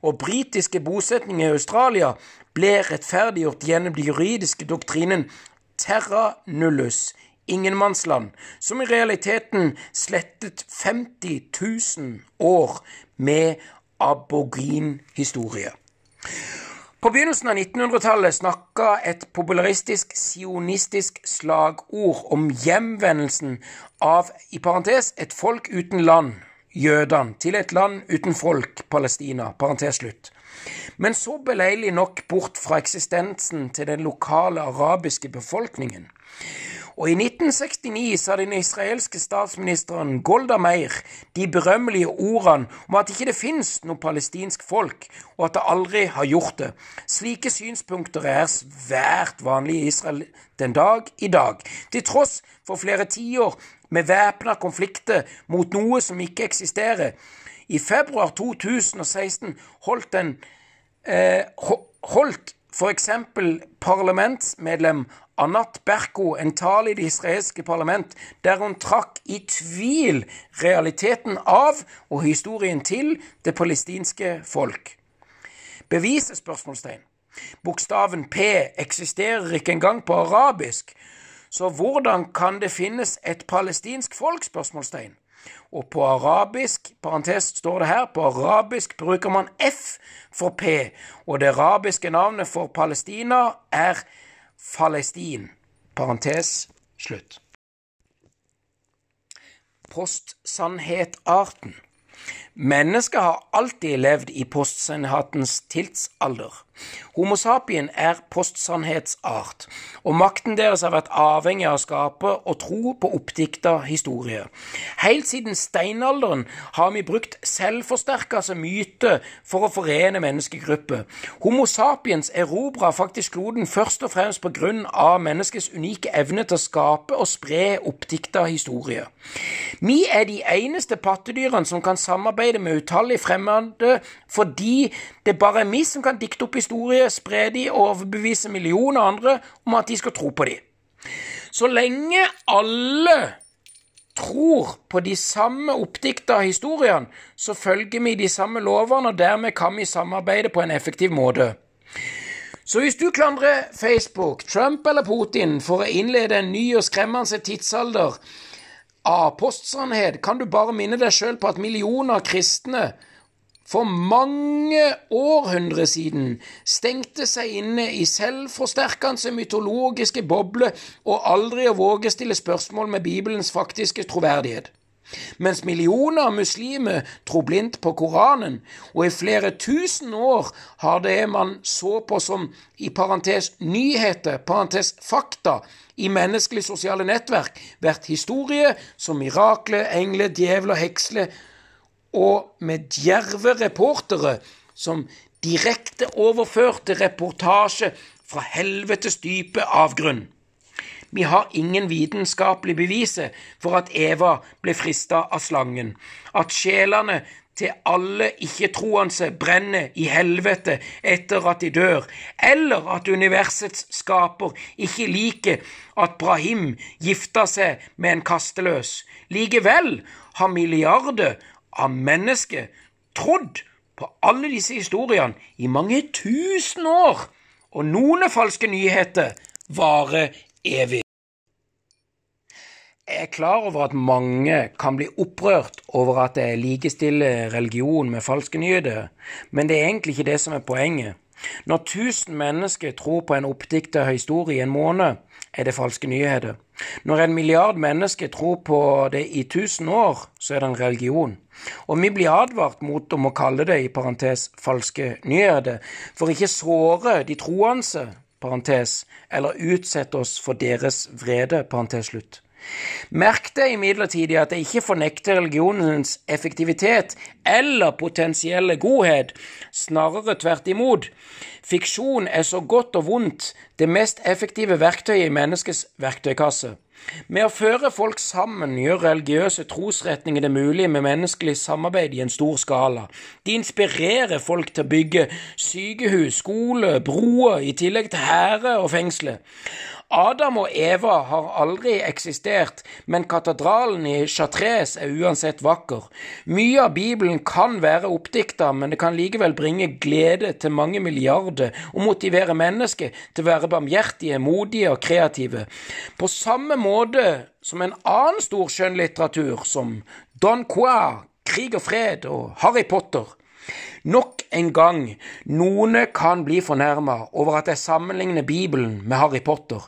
og britiske bosetninger i Australia ble rettferdiggjort gjennom den juridiske doktrinen terra nullus, ingenmannsland, som i realiteten slettet 50 000 år med aboginhistorie. På begynnelsen av 1900-tallet snakka et popularistisk sionistisk slagord om hjemvendelsen av i parentes, et folk uten land, jødene, til et land uten folk, Palestina. parentes slutt. Men så beleilig nok bort fra eksistensen til den lokale arabiske befolkningen. Og i 1969 sa den israelske statsministeren Golda Meir de berømmelige ordene om at ikke det finnes noe palestinsk folk, og at det aldri har gjort det. Slike synspunkter er svært vanlige i Israel den dag i dag, til tross for flere tiår med væpna konflikter mot noe som ikke eksisterer. I februar 2016 holdt den eh, holdt f.eks. parlamentsmedlem Anat Berko en tale i det israelske parlament der hun trakk i tvil realiteten av og historien til det palestinske folk. Beviset? spørsmålstegn. Bokstaven P eksisterer ikke engang på arabisk, så hvordan kan det finnes et palestinsk folk? spørsmålstegn. Og på arabisk parentes står det her, på arabisk bruker man F for P, og det arabiske navnet for Palestina er Falestin. Parentes slutt. Postsannhetarten. Mennesket har alltid levd i postsannhetens tidsalder. Homo sapien er postsannhetsart, og makten deres har vært avhengig av å skape og tro på oppdikta historie. Helt siden steinalderen har vi brukt selvforsterka myter myte for å forene menneskegrupper. Homo sapiens erobra faktisk kloden først og fremst på grunn av menneskets unike evne til å skape og spre oppdikta historie. Vi er de eneste pattedyrene som kan samarbeide med utallige fremmede fordi det bare er vi som kan dikte opp historier, spre de og overbevise millioner andre om at de skal tro på de. Så lenge alle tror på de samme oppdikta historiene, så følger vi de samme lovene, og dermed kan vi samarbeide på en effektiv måte. Så hvis du klandrer Facebook, Trump eller Putin for å innlede en ny og skremmende tidsalder av postsannhet, kan du bare minne deg sjøl på at millioner av kristne for mange århundre siden stengte seg inne i selvforsterkende mytologiske bobler og aldri å våge stille spørsmål med Bibelens faktiske troverdighet. Mens millioner av muslimer tror blindt på Koranen, og i flere tusen år har det man så på som i parentes nyheter, parentes fakta, i menneskelige sosiale nettverk vært historie som mirakler, engler, djevler, heksler og med djerve reportere som direkte overførte reportasje fra helvetes dype avgrunn. Vi har ingen vitenskapelig beviser for at Eva ble frista av slangen, at sjelene til alle ikke-troende brenner i helvete etter at de dør, eller at universets skaper ikke liker at Brahim gifta seg med en kasteløs. Likevel har milliarder av mennesker trodd på alle disse historiene i mange tusen år, og noen falske nyheter varer evig. Jeg er klar over at mange kan bli opprørt over at jeg likestiller religion med falske nyheter, men det er egentlig ikke det som er poenget. Når tusen mennesker tror på en oppdikta historie i en måned, er det falske nyheter. Når en milliard mennesker tror på det i tusen år, så er det en religion. Og vi blir advart mot om å kalle det i parentes falske nyheter, for ikke såre de troende, parentes, eller utsette oss for deres vrede, parentes slutt. Merk deg imidlertid at jeg ikke fornekter religionens effektivitet eller potensielle godhet, snarere tvert imot. Fiksjon er så godt og vondt det mest effektive verktøyet i menneskets verktøykasse. Med å føre folk sammen gjør religiøse trosretninger det mulig med menneskelig samarbeid i en stor skala. De inspirerer folk til å bygge sykehus, skole, broer, i tillegg til hære og fengsler. Adam og Eva har aldri eksistert, men katedralen i Chartres er uansett vakker. Mye av Bibelen kan være oppdikta, men det kan likevel bringe glede til mange milliarder og motivere mennesker til å være barmhjertige, modige og kreative. På samme måte som en annen stor skjønnlitteratur, som Don Qua, Krig og fred og Harry Potter. Nok en gang, noen kan bli fornærma over at jeg sammenligner Bibelen med Harry Potter.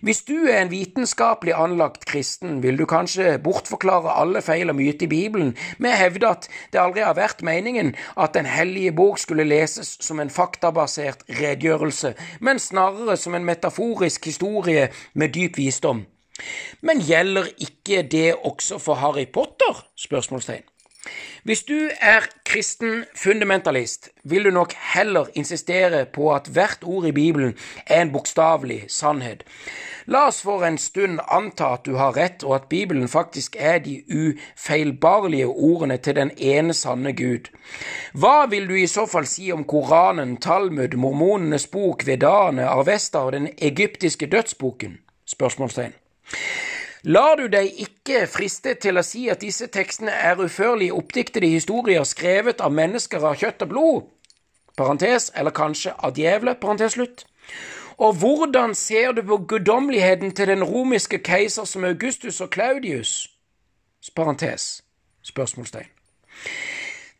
Hvis du er en vitenskapelig anlagt kristen, vil du kanskje bortforklare alle feil og myter i Bibelen med å hevde at det aldri har vært meningen at Den hellige bok skulle leses som en faktabasert redegjørelse, men snarere som en metaforisk historie med dyp visdom. Men gjelder ikke det også for Harry Potter? spørsmålstegn. Hvis du er kristen fundamentalist, vil du nok heller insistere på at hvert ord i Bibelen er en bokstavelig sannhet. La oss for en stund anta at du har rett, og at Bibelen faktisk er de ufeilbarlige ordene til den ene sanne Gud. Hva vil du i så fall si om Koranen, Talmud, mormonenes bok, Vedaene, Arvesta og den egyptiske dødsboken? Spørsmålstegn. Lar du deg ikke friste til å si at disse tekstene er uførlige oppdiktede historier skrevet av mennesker av kjøtt og blod? Parentes, eller kanskje av djevle? Parentes slutt. Og hvordan ser du på guddommeligheten til den romiske keiser som Augustus og Claudius? Parentes. Spørsmålstegn.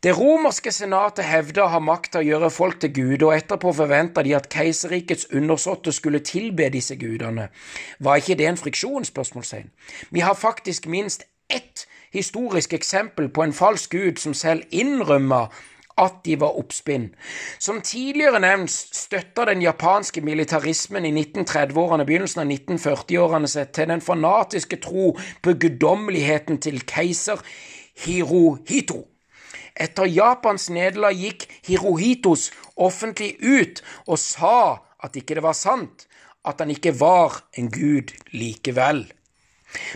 Det romerske senatet hevda å ha makt til å gjøre folk til guder, og etterpå forventa de at keiserrikets undersåtte skulle tilbe disse gudene. Var ikke det en friksjon? spørsmålstegn. Vi har faktisk minst ett historisk eksempel på en falsk gud som selv innrømma at de var oppspinn. Som tidligere nevnt støtta den japanske militarismen i 1930-årene begynnelsen av 1940-årene seg til den fanatiske tro på guddommeligheten til keiser Hirohito. Etter Japans nederlag gikk Hirohitos offentlig ut og sa at ikke det var sant, at han ikke var en gud likevel.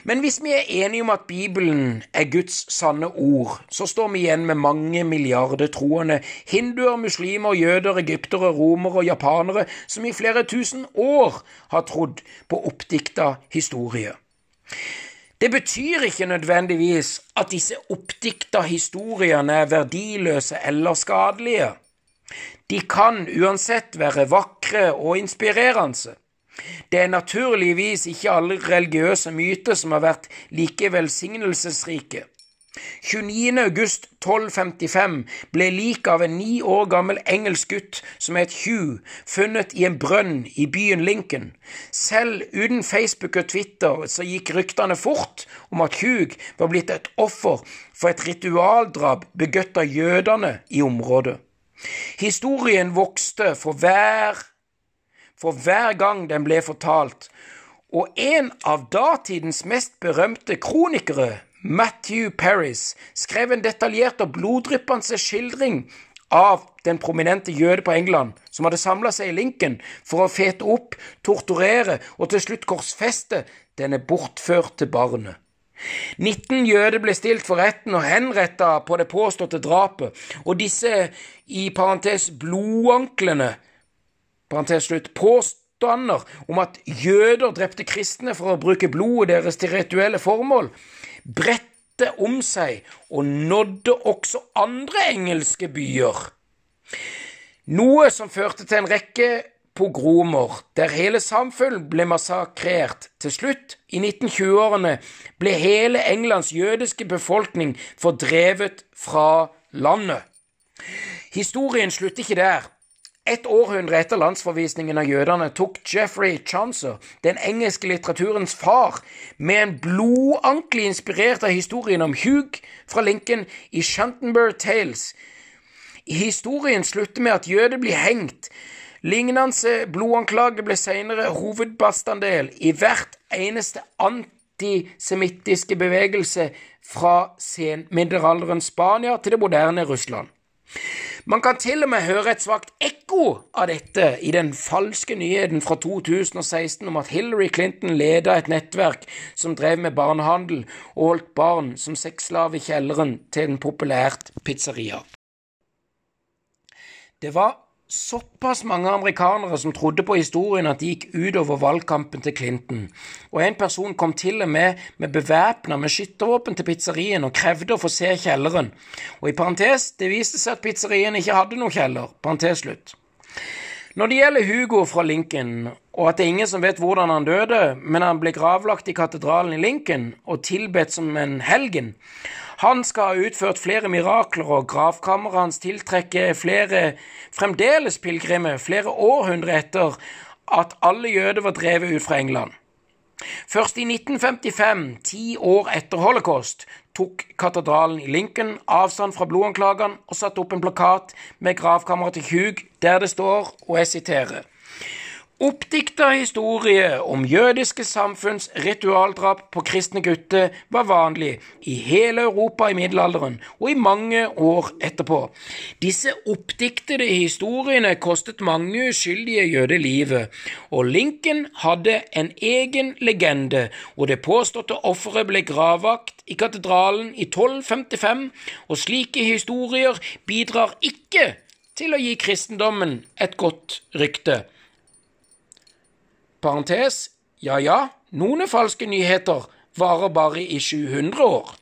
Men hvis vi er enige om at Bibelen er Guds sanne ord, så står vi igjen med mange milliarder troende hinduer, muslimer, jøder, egyptere, romere og japanere som i flere tusen år har trodd på oppdikta historier. Det betyr ikke nødvendigvis at disse oppdikta historiene er verdiløse eller skadelige. De kan uansett være vakre og inspirerende. Det er naturligvis ikke alle religiøse myter som har vært like velsignelsesrike. 29. august 1255 ble liket av en ni år gammel engelsk gutt som het Hugh, funnet i en brønn i byen Lincoln. Selv uten Facebook og Twitter så gikk ryktene fort om at Hugh var blitt et offer for et ritualdrap begått av jødene i området. Historien vokste for hver, for hver gang den ble fortalt, og en av datidens mest berømte kronikere Matthew Paris skrev en detaljert og bloddryppende skildring av den prominente jøde på England som hadde samla seg i Lincoln for å fete opp, torturere og til slutt korsfeste denne bortførte barnet. 19 jøder ble stilt for retten og henretta på det påståtte drapet, og disse, i parentes blodanklene, parentes slutt, påstander om at jøder drepte kristne for å bruke blodet deres til rituelle formål, bredte om seg og nådde også andre engelske byer. Noe som førte til en rekke pogromer, der hele samfunn ble massakrert. Til slutt, i 1920-årene, ble hele Englands jødiske befolkning fordrevet fra landet. Historien slutter ikke der. Et århundre etter landsforvisningen av jødene tok Jeffrey Chancer, den engelske litteraturens far, med en blodankelig inspirert av historien om Hugh fra Lincoln i Shuntenberg Tales. Historien slutter med at jøder blir hengt. Lignende blodanklage ble senere hovedbestanddel i hvert eneste antisemittiske bevegelse fra senmiddelalderens Spania til det moderne Russland. Man kan til og med høre et svakt ekko av dette i den falske nyheten fra 2016 om at Hillary Clinton leda et nettverk som drev med barnehandel og holdt barn som sexslave i kjelleren til en populært pizzeria. Det var såpass mange amerikanere som trodde på historien at de gikk utover valgkampen til Clinton, og en person kom til og med med bevæpna med skyttervåpen til pizzerien og krevde å få se kjelleren. Og i parentes, det viste seg at pizzerien ikke hadde noe kjeller. Parentes slutt. Når det gjelder Hugo fra Lincoln, og at det er ingen som vet hvordan han døde, men han ble gravlagt i katedralen i Lincoln og tilbedt som en helgen, han skal ha utført flere mirakler, og gravkammeret hans tiltrekker flere fremdeles pilegrimer flere århundre etter at alle jøder var drevet ut fra England. Først i 1955, ti år etter holocaust, tok katedralen i Lincoln avstand fra blodanklagene og satte opp en plakat med gravkammeret til Hugh, der det står, og jeg siterer Oppdikta historie om jødiske samfunns ritualdrap på kristne gutter var vanlig i hele Europa i middelalderen og i mange år etterpå. Disse oppdiktede historiene kostet mange uskyldige jøder livet, og Lincoln hadde en egen legende, og det påståtte offeret ble gravvakt i katedralen i 1255, og slike historier bidrar ikke til å gi kristendommen et godt rykte parentes, ja ja, noen falske nyheter varer bare i 700 år.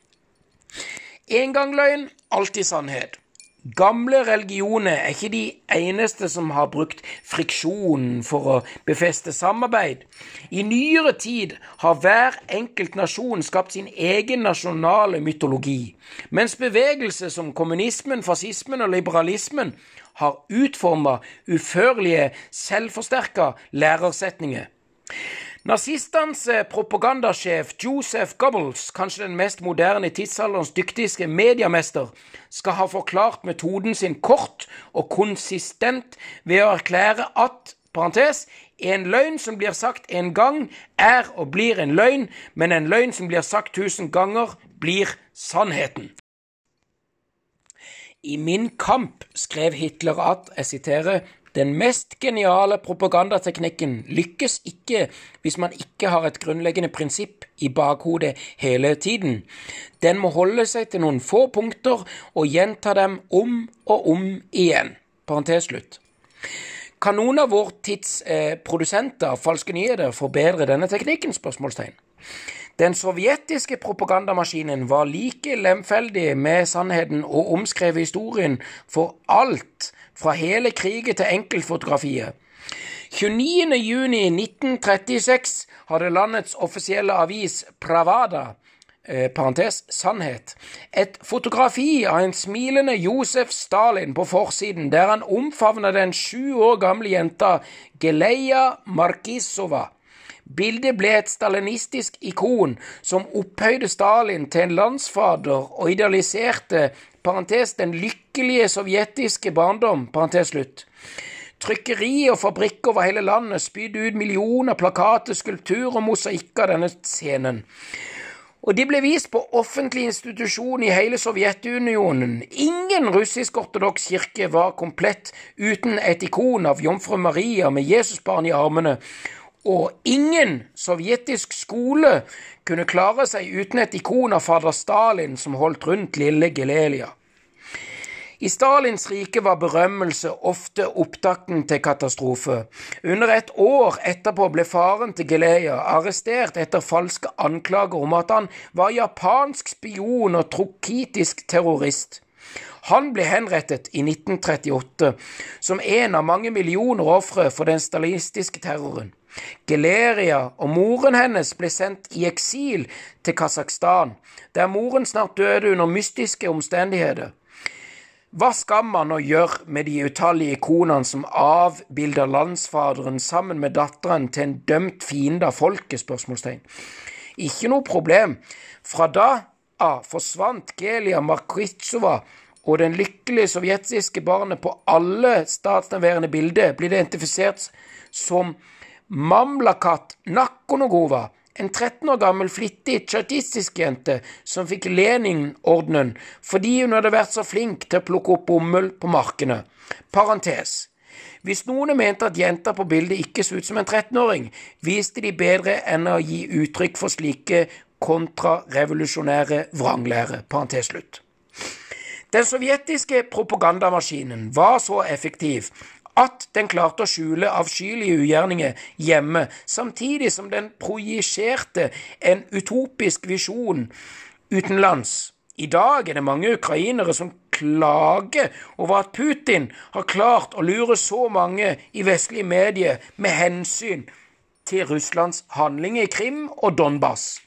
En gang løgn, alltid sannhet. Gamle religioner er ikke de eneste som har brukt friksjon for å befeste samarbeid. I nyere tid har hver enkelt nasjon skapt sin egen nasjonale mytologi, mens bevegelser som kommunismen, fascismen og liberalismen har utforma uførlige, selvforsterka lærersetninger. Nazistenes eh, propagandasjef Joseph Goebbels, kanskje den mest moderne tidsalderens dyktigste mediemester, skal ha forklart metoden sin kort og konsistent ved å erklære at parentes, en løgn som blir sagt en gang, er og blir en løgn, men en løgn som blir sagt tusen ganger, blir sannheten. I Min kamp skrev Hitler at, jeg siterer, den mest geniale propagandateknikken lykkes ikke hvis man ikke har et grunnleggende prinsipp i bakhodet hele tiden. Den må holde seg til noen få punkter og gjenta dem om og om igjen. Parentes slutt. Kan noen av vår tids eh, produsenter av falske nyheter forbedre denne teknikken? spørsmålstegn. Den sovjetiske propagandamaskinen var like lemfeldig med sannheten og omskrev historien for alt, fra hele krigen til enkeltfotografiet. 29.6.1936 hadde landets offisielle avis Pravada eh, parentes, sannhet. Et fotografi av en smilende Josef Stalin på forsiden, der han omfavner den sju år gamle jenta Geleja Markisova. Bildet ble et stalinistisk ikon som opphøyde Stalin til en landsfader og idealiserte parentes, den lykkelige sovjetiske barndom. parentes slutt. Trykkeri og fabrikker over hele landet spydde ut millioner plakater, skulpturer og mosaikker av denne scenen. Og de ble vist på offentlig institusjon i hele Sovjetunionen. Ingen russisk-ortodoks kirke var komplett uten et ikon av jomfru Maria med Jesusbarn i armene, og ingen sovjetisk skole kunne klare seg uten et ikon av fader Stalin som holdt rundt lille Gelelia. I Stalins rike var berømmelse ofte opptakten til katastrofe. Under et år etterpå ble faren til Geleia arrestert etter falske anklager om at han var japansk spion og trokitisk terrorist. Han ble henrettet i 1938 som en av mange millioner ofre for den stalinistiske terroren. Geleria og moren hennes ble sendt i eksil til Kasakhstan, der moren snart døde under mystiske omstendigheter. Hva skal man nå gjøre med de utallige ikonene som avbilder landsfaderen sammen med datteren til en dømt fiende av folket? spørsmålstegn. Ikke noe problem. Fra da av forsvant Gelia Markwitsova og den lykkelige sovjetiske barnet på alle statsnærværende bilder blir identifisert som Mamlakat Nakonogova, en 13 år gammel, flittig tsjajistisk jente som fikk Lenin-ordenen fordi hun hadde vært så flink til å plukke opp bomull på markene. Parentes. Hvis noen mente at jenta på bildet ikke så ut som en 13-åring, viste de bedre enn å gi uttrykk for slike kontrarevolusjonære vranglære. Parentes slutt. Den sovjetiske propagandamaskinen var så effektiv at den klarte å skjule avskyelige ugjerninger hjemme, samtidig som den projiserte en utopisk visjon utenlands. I dag er det mange ukrainere som klager over at Putin har klart å lure så mange i vestlige medier med hensyn til Russlands handlinger i Krim og Donbas.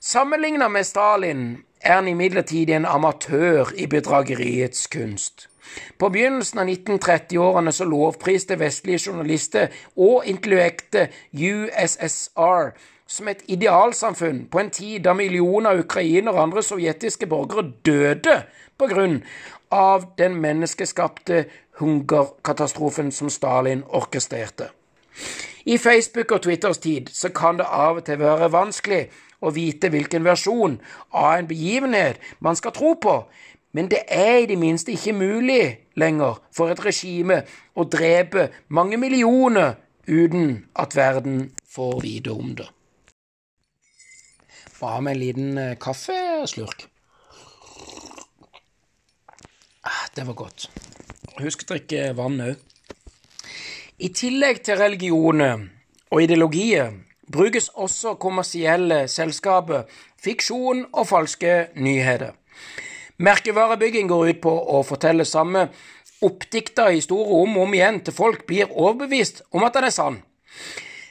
Sammenlignet med Stalin er han imidlertid en amatør i bedrageriets kunst. På begynnelsen av 1930-årene så lovpriste vestlige journalister og intellekte USSR som et idealsamfunn på en tid da millioner ukrainere og andre sovjetiske borgere døde på grunn av den menneskeskapte hungerkatastrofen som Stalin orkestrerte. I Facebook og Twitters tid så kan det av og til være vanskelig å vite hvilken versjon av en begivenhet man skal tro på, men det er i det minste ikke mulig lenger for et regime å drepe mange millioner uten at verden får vite om det. Hva med en liten eh, kaffeslurk? Ah, det var godt. Husk å drikke vann òg. I tillegg til religioner og ideologier brukes også kommersielle selskaper, fiksjon og falske nyheter. Merkevarebygging går ut på å fortelle samme oppdikta historie om og om igjen til folk blir overbevist om at den er sann.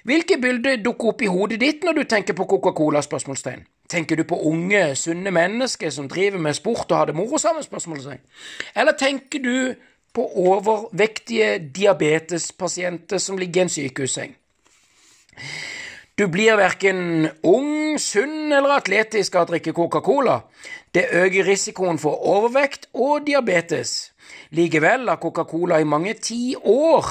Hvilke bilder dukker opp i hodet ditt når du tenker på Coca-Cola? spørsmålstegn? Tenker du på unge, sunne mennesker som driver med sport og har det moro sammen? spørsmålstegn? Eller tenker du på overvektige diabetespasienter som ligger i en sykehusseng? Du blir verken ung, sunn eller atletisk av å drikke Coca-Cola. Det øker risikoen for overvekt og diabetes. Likevel har Coca-Cola i mange tiår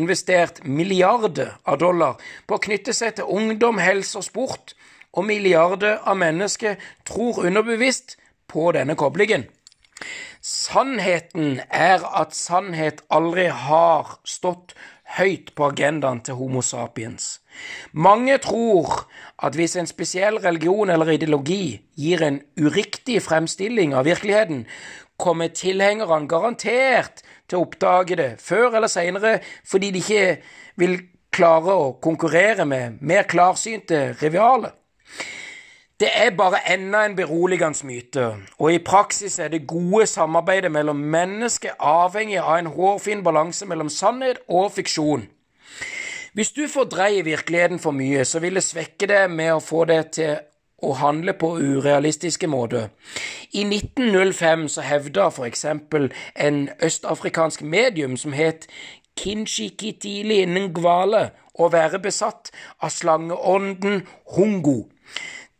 investert milliarder av dollar på å knytte seg til ungdom, helse og sport, og milliarder av mennesker tror underbevisst på denne koblingen. Sannheten er at sannhet aldri har stått høyt på agendaen til Homo sapiens. Mange tror at hvis en spesiell religion eller ideologi gir en uriktig fremstilling av virkeligheten, kommer tilhengerne garantert til å oppdage det før eller senere fordi de ikke vil klare å konkurrere med mer klarsynte rivaler. Det er bare enda en beroligende myte, og i praksis er det gode samarbeidet mellom mennesker avhengig av en hårfin balanse mellom sannhet og fiksjon. Hvis du fordreier virkeligheten for mye, så vil det svekke deg med å få det til å handle på urealistiske måter. I 1905 så hevda for eksempel en østafrikansk medium som het Kinshikitili Ngwale å være besatt av slangeånden Hungo.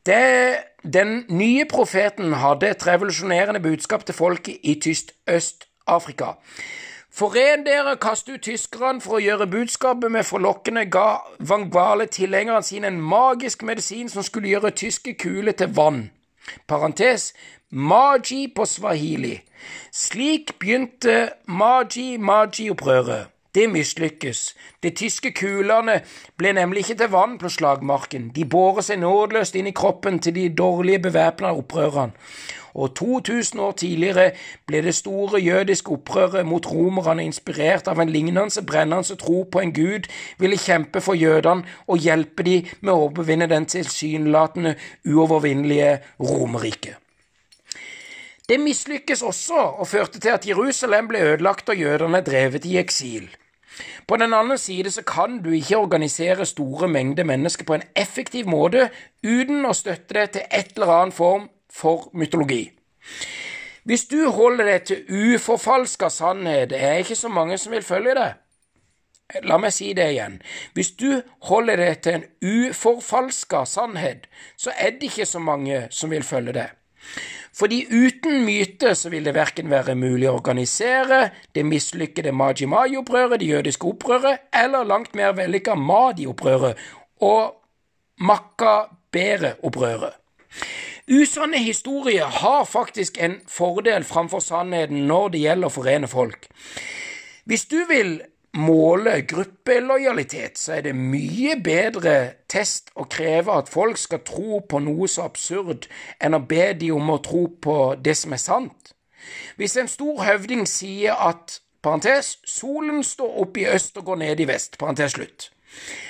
Det, den nye profeten hadde et revolusjonerende budskap til folket i tyst Øst-Afrika. Foren dere, kast ut tyskerne for å gjøre budskapet med forlokkende, ga vangvale tilhengerne sine en magisk medisin som skulle gjøre tyske kuler til vann. Parentes Maji på swahili. Slik begynte Maji-Maji-opprøret. Det mislykkes. De tyske kulene ble nemlig ikke til vann på slagmarken. De borer seg nådeløst inn i kroppen til de dårlige bevæpna opprørerne. Og 2000 år tidligere ble det store jødiske opprøret mot romerne inspirert av en lignende brennende tro på en gud ville kjempe for jødene og hjelpe dem med å overvinne den tilsynelatende uovervinnelige Romerriket. Det mislykkes også og førte til at Jerusalem ble ødelagt og jødene drevet i eksil. På den andre side så kan du ikke organisere store mengder mennesker på en effektiv måte uten å støtte det til et eller annen form for mytologi. Hvis du holder deg til uforfalska sannhet, er det ikke så mange som vil følge det. La meg si det igjen. Hvis du holder deg til en uforfalska sannhet, så er det ikke så mange som vil følge det. Fordi uten myte så vil det verken være mulig å organisere det mislykkede Maji-Mai-opprøret, det jødiske opprøret, eller langt mer vellykka Madi-opprøret og Makka-Bere-opprøret. Usanne historier har faktisk en fordel framfor sannheten når det gjelder å forene folk. Hvis du vil måle gruppelojalitet, så er det mye bedre test å kreve at folk skal tro på noe så absurd enn å be de om å tro på det som er sant. Hvis en stor høvding sier at parentes, solen står opp i øst og går ned i vest, parentes slutt,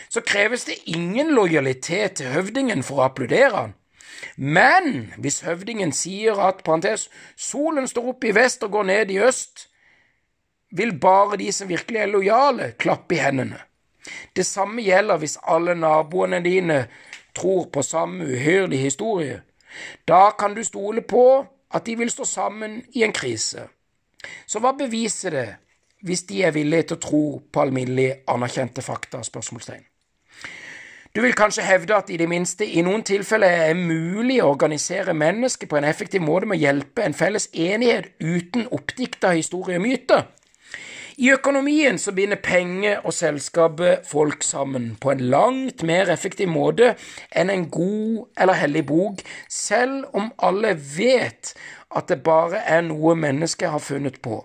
så kreves det ingen lojalitet til høvdingen for å applaudere. Men hvis høvdingen sier at parentes, solen står opp i vest og går ned i øst, vil bare de som virkelig er lojale, klappe i hendene. Det samme gjelder hvis alle naboene dine tror på samme uhyrlige historie. Da kan du stole på at de vil stå sammen i en krise. Så hva beviser det hvis de er villige til å tro på alminnelig anerkjente fakta? spørsmålstegn. Du vil kanskje hevde at i det minste i noen tilfeller er mulig å organisere mennesker på en effektiv måte med å hjelpe en felles enighet uten oppdikta historie og myter. I økonomien så binder penger og selskapet folk sammen på en langt mer effektiv måte enn en god eller hellig bok, selv om alle vet at det bare er noe mennesket har funnet på.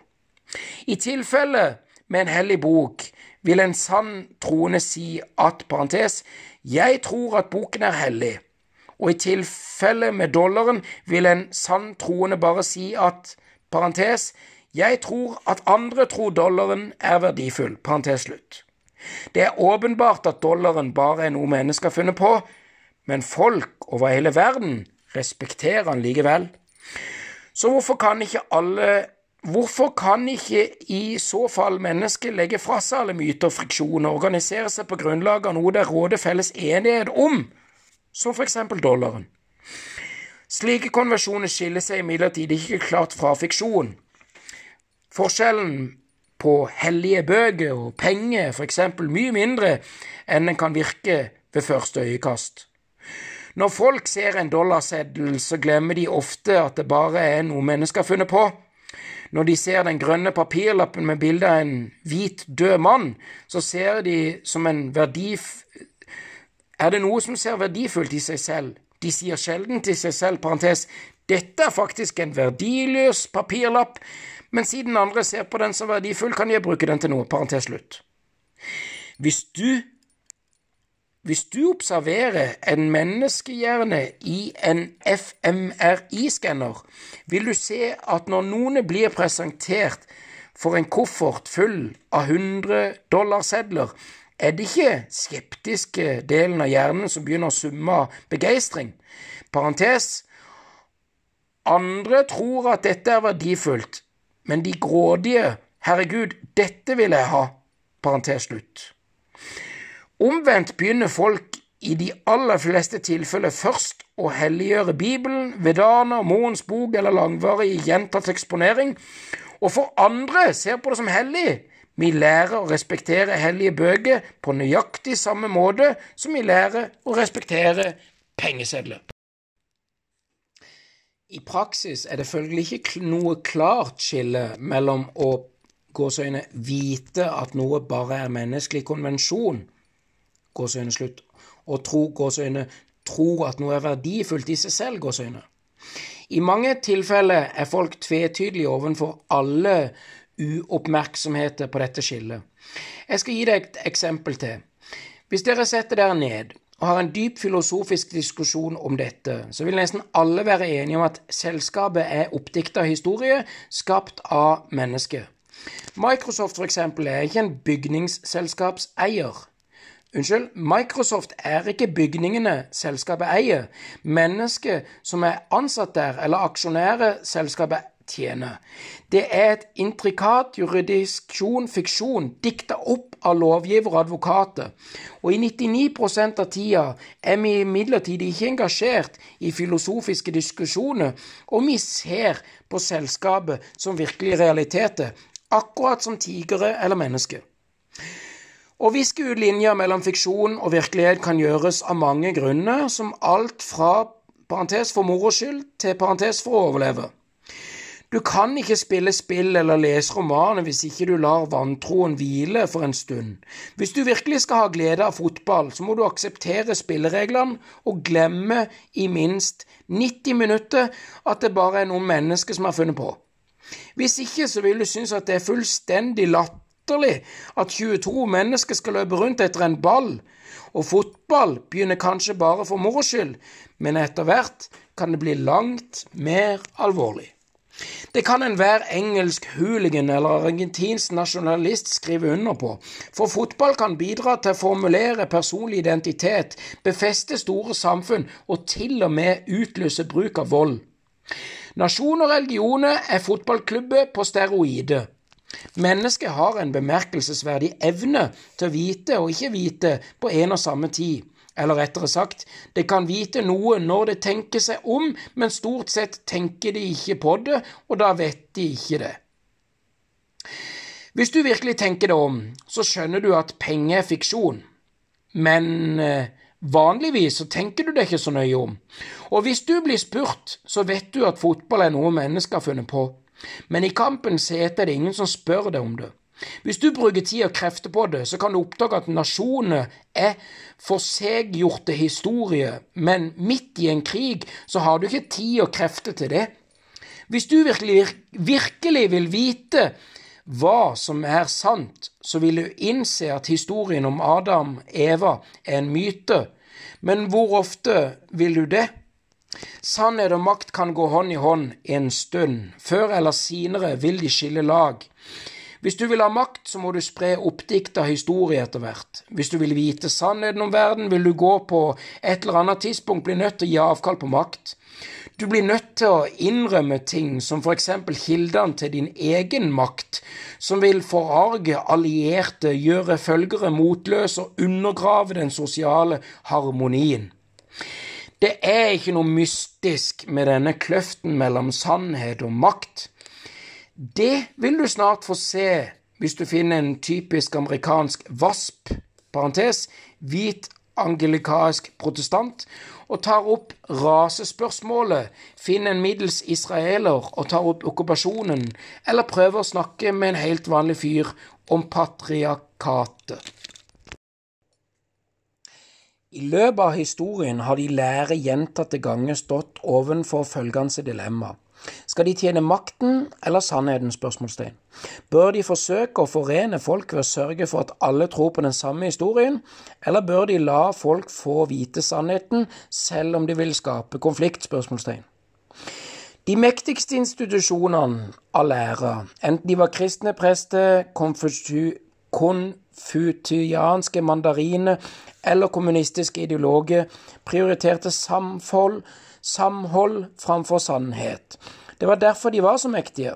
I tilfelle med en hellig bok vil en sann troende si at, parentes, jeg tror at boken er hellig, og i tilfelle med dollaren vil en sann troende bare si at, parentes, jeg tror at andre tror dollaren er verdifull. Parentes slutt. Det er åpenbart at dollaren bare er noe mennesker har funnet på, men folk over hele verden respekterer han likevel. Så hvorfor kan ikke alle Hvorfor kan ikke i så fall mennesker legge fra seg alle myter og friksjoner og organisere seg på grunnlag av noe det råder felles enighet om, som for eksempel dollaren? Slike konvensjoner skiller seg imidlertid ikke klart fra fiksjon. Forskjellen på hellige bøker og penger er eksempel mye mindre enn den kan virke ved første øyekast. Når folk ser en dollarseddel, så glemmer de ofte at det bare er noe mennesker har funnet på. Når de ser den grønne papirlappen med bilde av en hvit, død mann, så ser de som en verdif... Er det noe som ser verdifullt i seg selv? De sier sjelden til seg selv, parentes, dette er faktisk en verdiløs papirlapp, men siden andre ser på den som verdifull, kan jeg bruke den til noe. Parentes slutt. Hvis du hvis du observerer en menneskehjerne i en FMRI-skanner, vil du se at når noen blir presentert for en koffert full av 100 dollarsedler, er det ikke skeptiske delen av hjernen som begynner å summe av begeistring. Parentes. Andre tror at dette er verdifullt, men de grådige Herregud, dette vil jeg ha. Parentes slutt. Omvendt begynner folk i de aller fleste tilfeller først å helliggjøre Bibelen, Vedana, Moens bok eller langvarig gjentatt eksponering, og for andre ser på det som hellig. Vi lærer å respektere hellige bøker på nøyaktig samme måte som vi lærer å respektere pengesedler. I praksis er det følgelig ikke noe klart skille mellom å gåsøgne, vite at noe bare er menneskelig konvensjon, gåsøgne slutt, og tro gåsøgne, tro at noe er verdifullt i seg selv, gåsøgne. I mange tilfeller er folk tvetydelige overfor alle uoppmerksomheter på dette skillet. Jeg skal gi deg et eksempel til. Hvis dere setter dere ned og har en dyp filosofisk diskusjon om dette, så vil nesten alle være enige om at selskapet er oppdikta historie skapt av mennesket. Microsoft eksempel er ikke en bygningsselskapseier. Unnskyld, Microsoft er ikke bygningene selskapet eier. Mennesket som er ansatt der, eller aksjonærer selskapet tjener. Det er et intrikat juridisk fiksjon dikta opp av lovgiver og advokater, og i 99% av tida er vi imidlertid ikke engasjert i filosofiske diskusjoner, og vi ser på selskapet som virkelige realiteter, akkurat som tigere eller mennesker. Å viske ut linjer mellom fiksjon og virkelighet kan gjøres av mange grunner, som alt fra parentes for moro skyld til parentes for å overleve. Du kan ikke spille spill eller lese romaner hvis ikke du lar vantroen hvile for en stund. Hvis du virkelig skal ha glede av fotball, så må du akseptere spillereglene og glemme i minst 90 minutter at det bare er noen mennesker som har funnet på. Hvis ikke så vil du synes at det er fullstendig latterlig at 22 mennesker skal løpe rundt etter en ball, og fotball begynner kanskje bare for moro skyld, men etter hvert kan det bli langt mer alvorlig. Det kan enhver engelsk hooligan eller argentinsk nasjonalist skrive under på, for fotball kan bidra til å formulere personlig identitet, befeste store samfunn og til og med utløse bruk av vold. Nasjon og religioner er fotballklubber på steroider. Mennesket har en bemerkelsesverdig evne til å vite og ikke vite på en og samme tid. Eller rettere sagt, det kan vite noe når det tenker seg om, men stort sett tenker de ikke på det, og da vet de ikke det. Hvis du virkelig tenker deg om, så skjønner du at penger er fiksjon. Men eh, vanligvis så tenker du deg ikke så nøye om. Og hvis du blir spurt, så vet du at fotball er noe mennesker har funnet på. Men i kampens hete er det ingen som spør deg om det. Hvis du bruker tid og krefter på det, så kan du oppdage at nasjoner er forseggjorte historier, men midt i en krig så har du ikke tid og krefter til det. Hvis du virkelig, virkelig vil vite hva som er sant, så vil du innse at historien om Adam Eva er en myte. Men hvor ofte vil du det? Sannhet og makt kan gå hånd i hånd en stund. Før eller senere vil de skille lag. Hvis du vil ha makt, så må du spre oppdikta historie etter hvert. Hvis du vil vite sannheten om verden, vil du gå på et eller annet tidspunkt bli nødt til å gi avkall på makt. Du blir nødt til å innrømme ting som for eksempel kildene til din egen makt, som vil forarge allierte, gjøre følgere motløse og undergrave den sosiale harmonien. Det er ikke noe mystisk med denne kløften mellom sannhet og makt. Det vil du snart få se hvis du finner en typisk amerikansk VASP, parentes, hvit angelikaisk protestant, og tar opp rasespørsmålet, finner en middels israeler og tar opp okkupasjonen, eller prøver å snakke med en helt vanlig fyr om patriarkatet. I løpet av historien har de lære gjentatte ganger stått ovenfor følgende dilemma. Skal de tjene makten eller sannheten? spørsmålstegn. Bør de forsøke å forene folk ved å sørge for at alle tror på den samme historien, eller bør de la folk få vite sannheten, selv om de vil skape konflikt? spørsmålstegn. De mektigste institusjonene av lære, enten de var kristne prester, konfutianske mandariner eller kommunistiske ideologer prioriterte samhold, samhold framfor sannhet. Det var derfor de var så mektige.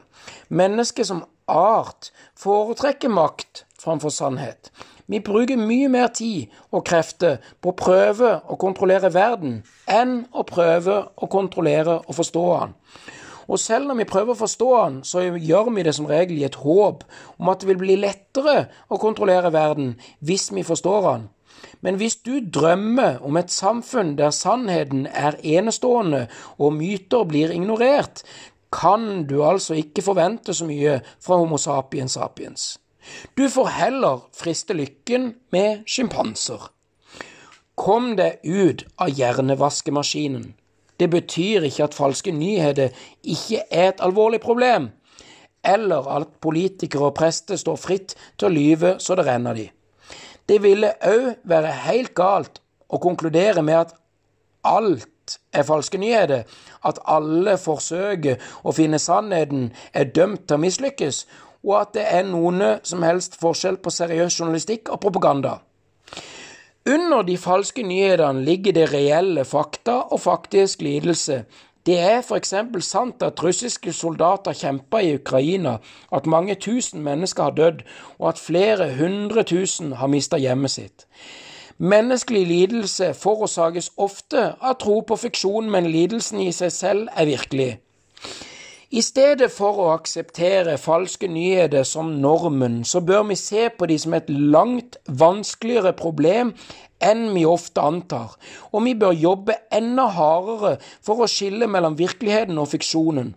Mennesket som art foretrekker makt framfor sannhet. Vi bruker mye mer tid og krefter på å prøve å kontrollere verden enn å prøve å kontrollere og forstå den. Og selv når vi prøver å forstå den, så gjør vi det som regel i et håp om at det vil bli lettere å kontrollere verden hvis vi forstår den. Men hvis du drømmer om et samfunn der sannheten er enestående og myter blir ignorert, kan du altså ikke forvente så mye fra Homo sapiens sapiens. Du får heller friste lykken med sjimpanser. Kom deg ut av hjernevaskemaskinen. Det betyr ikke at falske nyheter ikke er et alvorlig problem, eller at politikere og prester står fritt til å lyve så det renner de. Det ville òg være helt galt å konkludere med at alt er falske nyheter, at alle forsøker å finne sannheten er dømt til å mislykkes, og at det er noen som helst forskjell på seriøs journalistikk og propaganda. Under de falske nyhetene ligger det reelle fakta og faktisk lidelse. Det er f.eks. sant at russiske soldater kjemper i Ukraina, at mange tusen mennesker har dødd, og at flere hundre tusen har mista hjemmet sitt. Menneskelig lidelse forårsakes ofte av tro på fiksjon, men lidelsen i seg selv er virkelig. I stedet for å akseptere falske nyheter som normen, så bør vi se på de som et langt vanskeligere problem enn vi ofte antar, og vi bør jobbe enda hardere for å skille mellom virkeligheten og fiksjonen.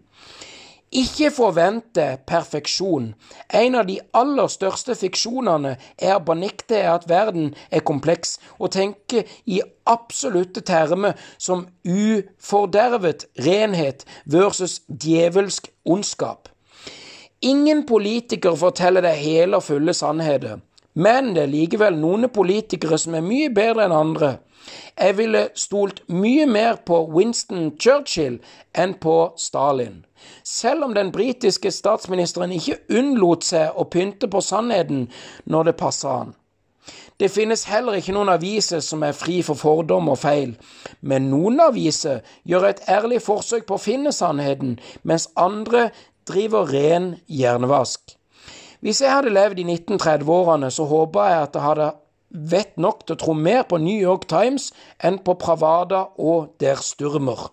Ikke forvente perfeksjon. En av de aller største fiksjonene er å benekte at verden er kompleks, og tenke i absolutte termer som ufordervet renhet versus djevelsk ondskap. Ingen politiker forteller deg hele og fulle sannheter, men det er likevel noen politikere som er mye bedre enn andre. Jeg ville stolt mye mer på Winston Churchill enn på Stalin. Selv om den britiske statsministeren ikke unnlot seg å pynte på sannheten når det passer han. Det finnes heller ikke noen aviser som er fri for fordom og feil, men noen aviser gjør et ærlig forsøk på å finne sannheten, mens andre driver ren hjernevask. Hvis jeg hadde levd i 1930-årene, så håper jeg at jeg hadde vett nok til å tro mer på New York Times enn på Pravada og Der Sturmer.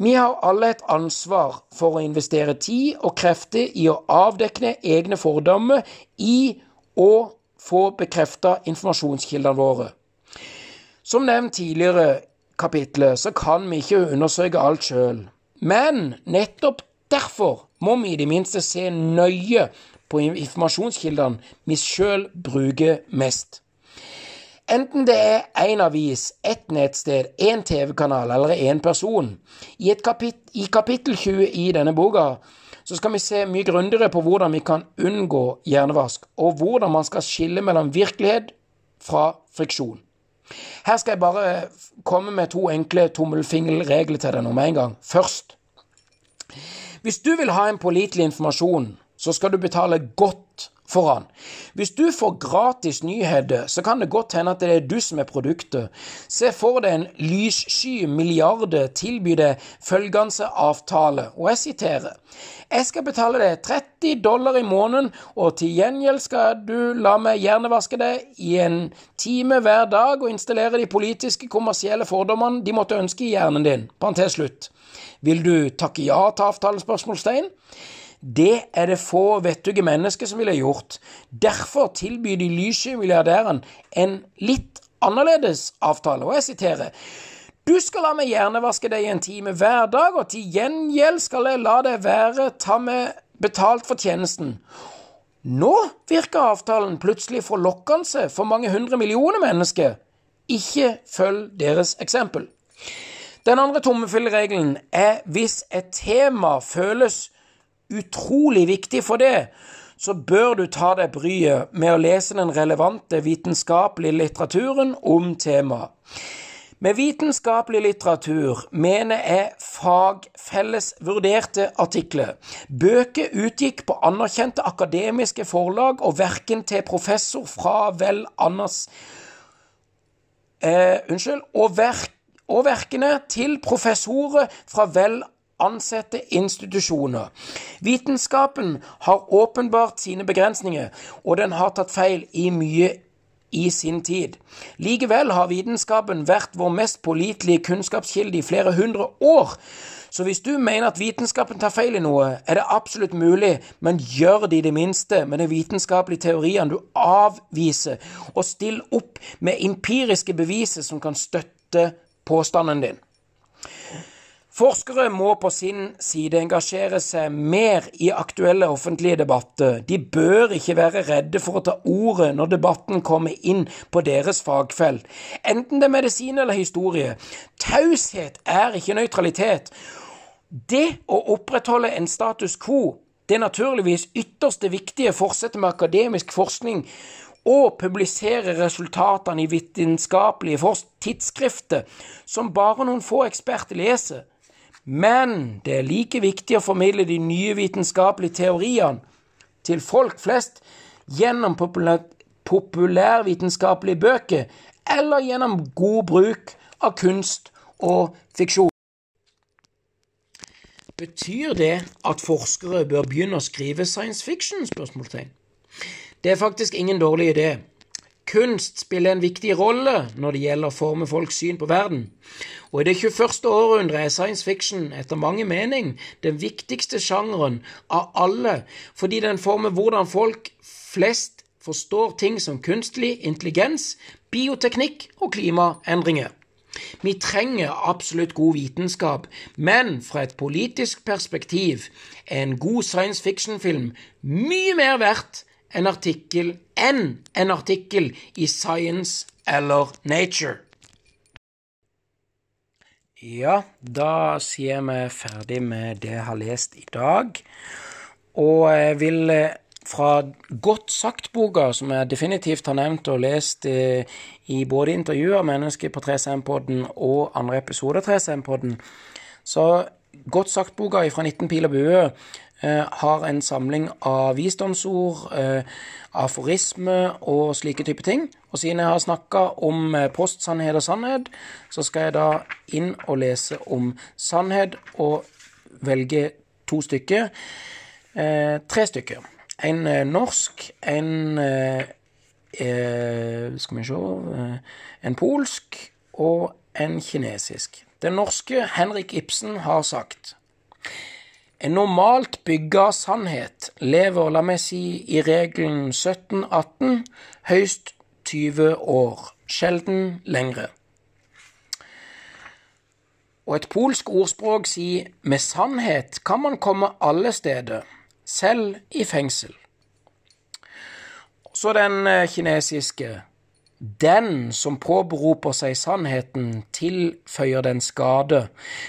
Vi har alle et ansvar for å investere tid og krefter i å avdekke egne fordommer i å få bekrefta informasjonskildene våre. Som nevnt tidligere kapitlet, så kan vi ikke undersøke alt sjøl. Men nettopp derfor må vi i det minste se nøye på informasjonskildene vi sjøl bruker mest. Enten det er én avis, ett nettsted, én TV-kanal eller én person. I, kapit I kapittel 20 i denne boka så skal vi se mye grundigere på hvordan vi kan unngå hjernevask, og hvordan man skal skille mellom virkelighet fra friksjon. Her skal jeg bare komme med to enkle tommelfingerregler til deg nå med en gang. Først Hvis du vil ha en pålitelig informasjon, så skal du betale godt foran. Hvis du får gratis nyheter, så kan det godt hende at det er du som er produktet. Se for deg en lyssky milliarder tilbyr følgende avtale, og jeg siterer. Jeg skal betale deg 30 dollar i måneden, og til gjengjeld skal du la meg hjernevaske deg i en time hver dag og installere de politiske, kommersielle fordommene de måtte ønske i hjernen din. Parentes slutt. Vil du takke ja til avtalen? spørsmålstegn? Det er det få vettuge mennesker som ville gjort. Derfor tilbyr de lyssky milliardæren en litt annerledes avtale, og jeg siterer. Du skal la meg hjernevaske deg i en time hver dag, og til gjengjeld skal jeg la deg være ta med betalt for tjenesten. Nå virker avtalen plutselig forlokkende for mange hundre millioner mennesker. Ikke følg deres eksempel. Den andre tommefylleregelen er hvis et tema føles utrolig viktig for det, så bør du ta deg bryet med å lese den relevante vitenskapelige litteraturen om temaet. Med vitenskapelig litteratur mener jeg fagfellesvurderte artikler. Bøker utgikk på anerkjente akademiske forlag og verken til professor fra vel Anders eh, Unnskyld. Og, verk, og verkene til professorer fra vel ansette institusjoner. Vitenskapen har åpenbart sine begrensninger, og den har tatt feil i mye i sin tid. Likevel har vitenskapen vært vår mest pålitelige kunnskapskilde i flere hundre år. Så hvis du mener at vitenskapen tar feil i noe, er det absolutt mulig, men gjør det i det minste med de vitenskapelige teoriene du avviser, og still opp med empiriske beviser som kan støtte påstanden din. Forskere må på sin side engasjere seg mer i aktuelle offentlige debatter. De bør ikke være redde for å ta ordet når debatten kommer inn på deres fagfelt, enten det er medisin eller historie. Taushet er ikke nøytralitet. Det å opprettholde en status quo, det er naturligvis ytterste viktige fortsette med akademisk forskning og publisere resultatene i vitenskapelige tidsskrifter som bare noen få eksperter leser. Men det er like viktig å formidle de nye vitenskapelige teoriene til folk flest gjennom populær, populærvitenskapelige bøker eller gjennom god bruk av kunst og fiksjon. Betyr det at forskere bør begynne å skrive science fiction? spørsmålstegn? Det er faktisk ingen dårlig idé. Kunst spiller en viktig rolle når det gjelder å forme folks syn på verden. Og i det 21. århundret er science fiction etter mange mening den viktigste sjangeren av alle, fordi den former hvordan folk flest forstår ting som kunstig intelligens, bioteknikk og klimaendringer. Vi trenger absolutt god vitenskap, men fra et politisk perspektiv er en god science fiction-film mye mer verdt en artikkel enn en artikkel i Science eller Nature. Ja, da sier vi ferdig med det jeg har lest i dag. Og jeg vil eh, fra Godt sagt-boka, som jeg definitivt har nevnt og lest eh, i både intervjuer av mennesker på 3CM-podden og andre episoder av 3CM-podden, så Godt sagt-boka fra 19 pil og bue har en samling av visdomsord, aforisme og slike type ting. Og siden jeg har snakka om eh, postsannhet og sannhet, så skal jeg da inn og lese om sannhet og velge to stykker. Eh, tre stykker. En eh, norsk, en eh, eh Skal vi se eh, En polsk og en kinesisk. Den norske Henrik Ibsen har sagt en normalt bygga sannhet lever, la meg si, i regelen 17-18, høyst 20 år, sjelden lengre. Og et polsk ordspråk sier med sannhet kan man komme alle steder, selv i fengsel. Så den eh, kinesiske den som påberoper seg sannheten, tilføyer den skade.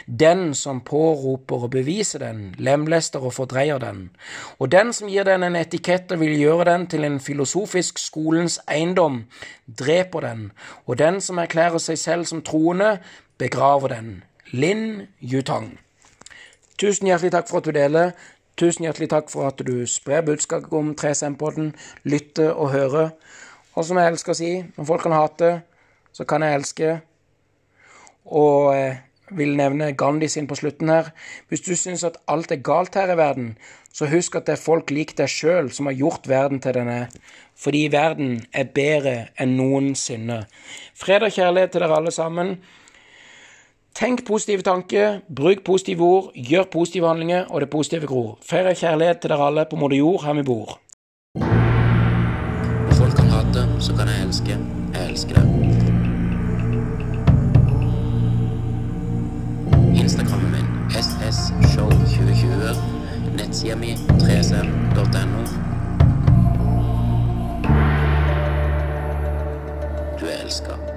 Den som påroper og beviser den, lemlester og fordreier den. Og den som gir den en etikett og vil gjøre den til en filosofisk skolens eiendom, dreper den. Og den som erklærer seg selv som troende, begraver den. Lin Yutang. Tusen hjertelig takk for at du deler. Tusen hjertelig takk for at du sprer budskapet om 3SM-podden, lytter og hører. Og som jeg elsker å si, når folk kan hate, så kan jeg elske. Og eh, vil nevne Gandhi sin på slutten her. Hvis du syns at alt er galt her i verden, så husk at det er folk lik deg sjøl som har gjort verden til den er. Fordi verden er bedre enn noensinne. Fred og kjærlighet til dere alle sammen. Tenk positive tanker, bruk positive ord, gjør positive handlinger, og det positive gror. Fred og kjærlighet til dere alle på moder jord, her vi bor så kan jeg elske. Jeg elsker det. Instagrammen min ssshow2020. Nettsida mi 3sm.no. Du er elska.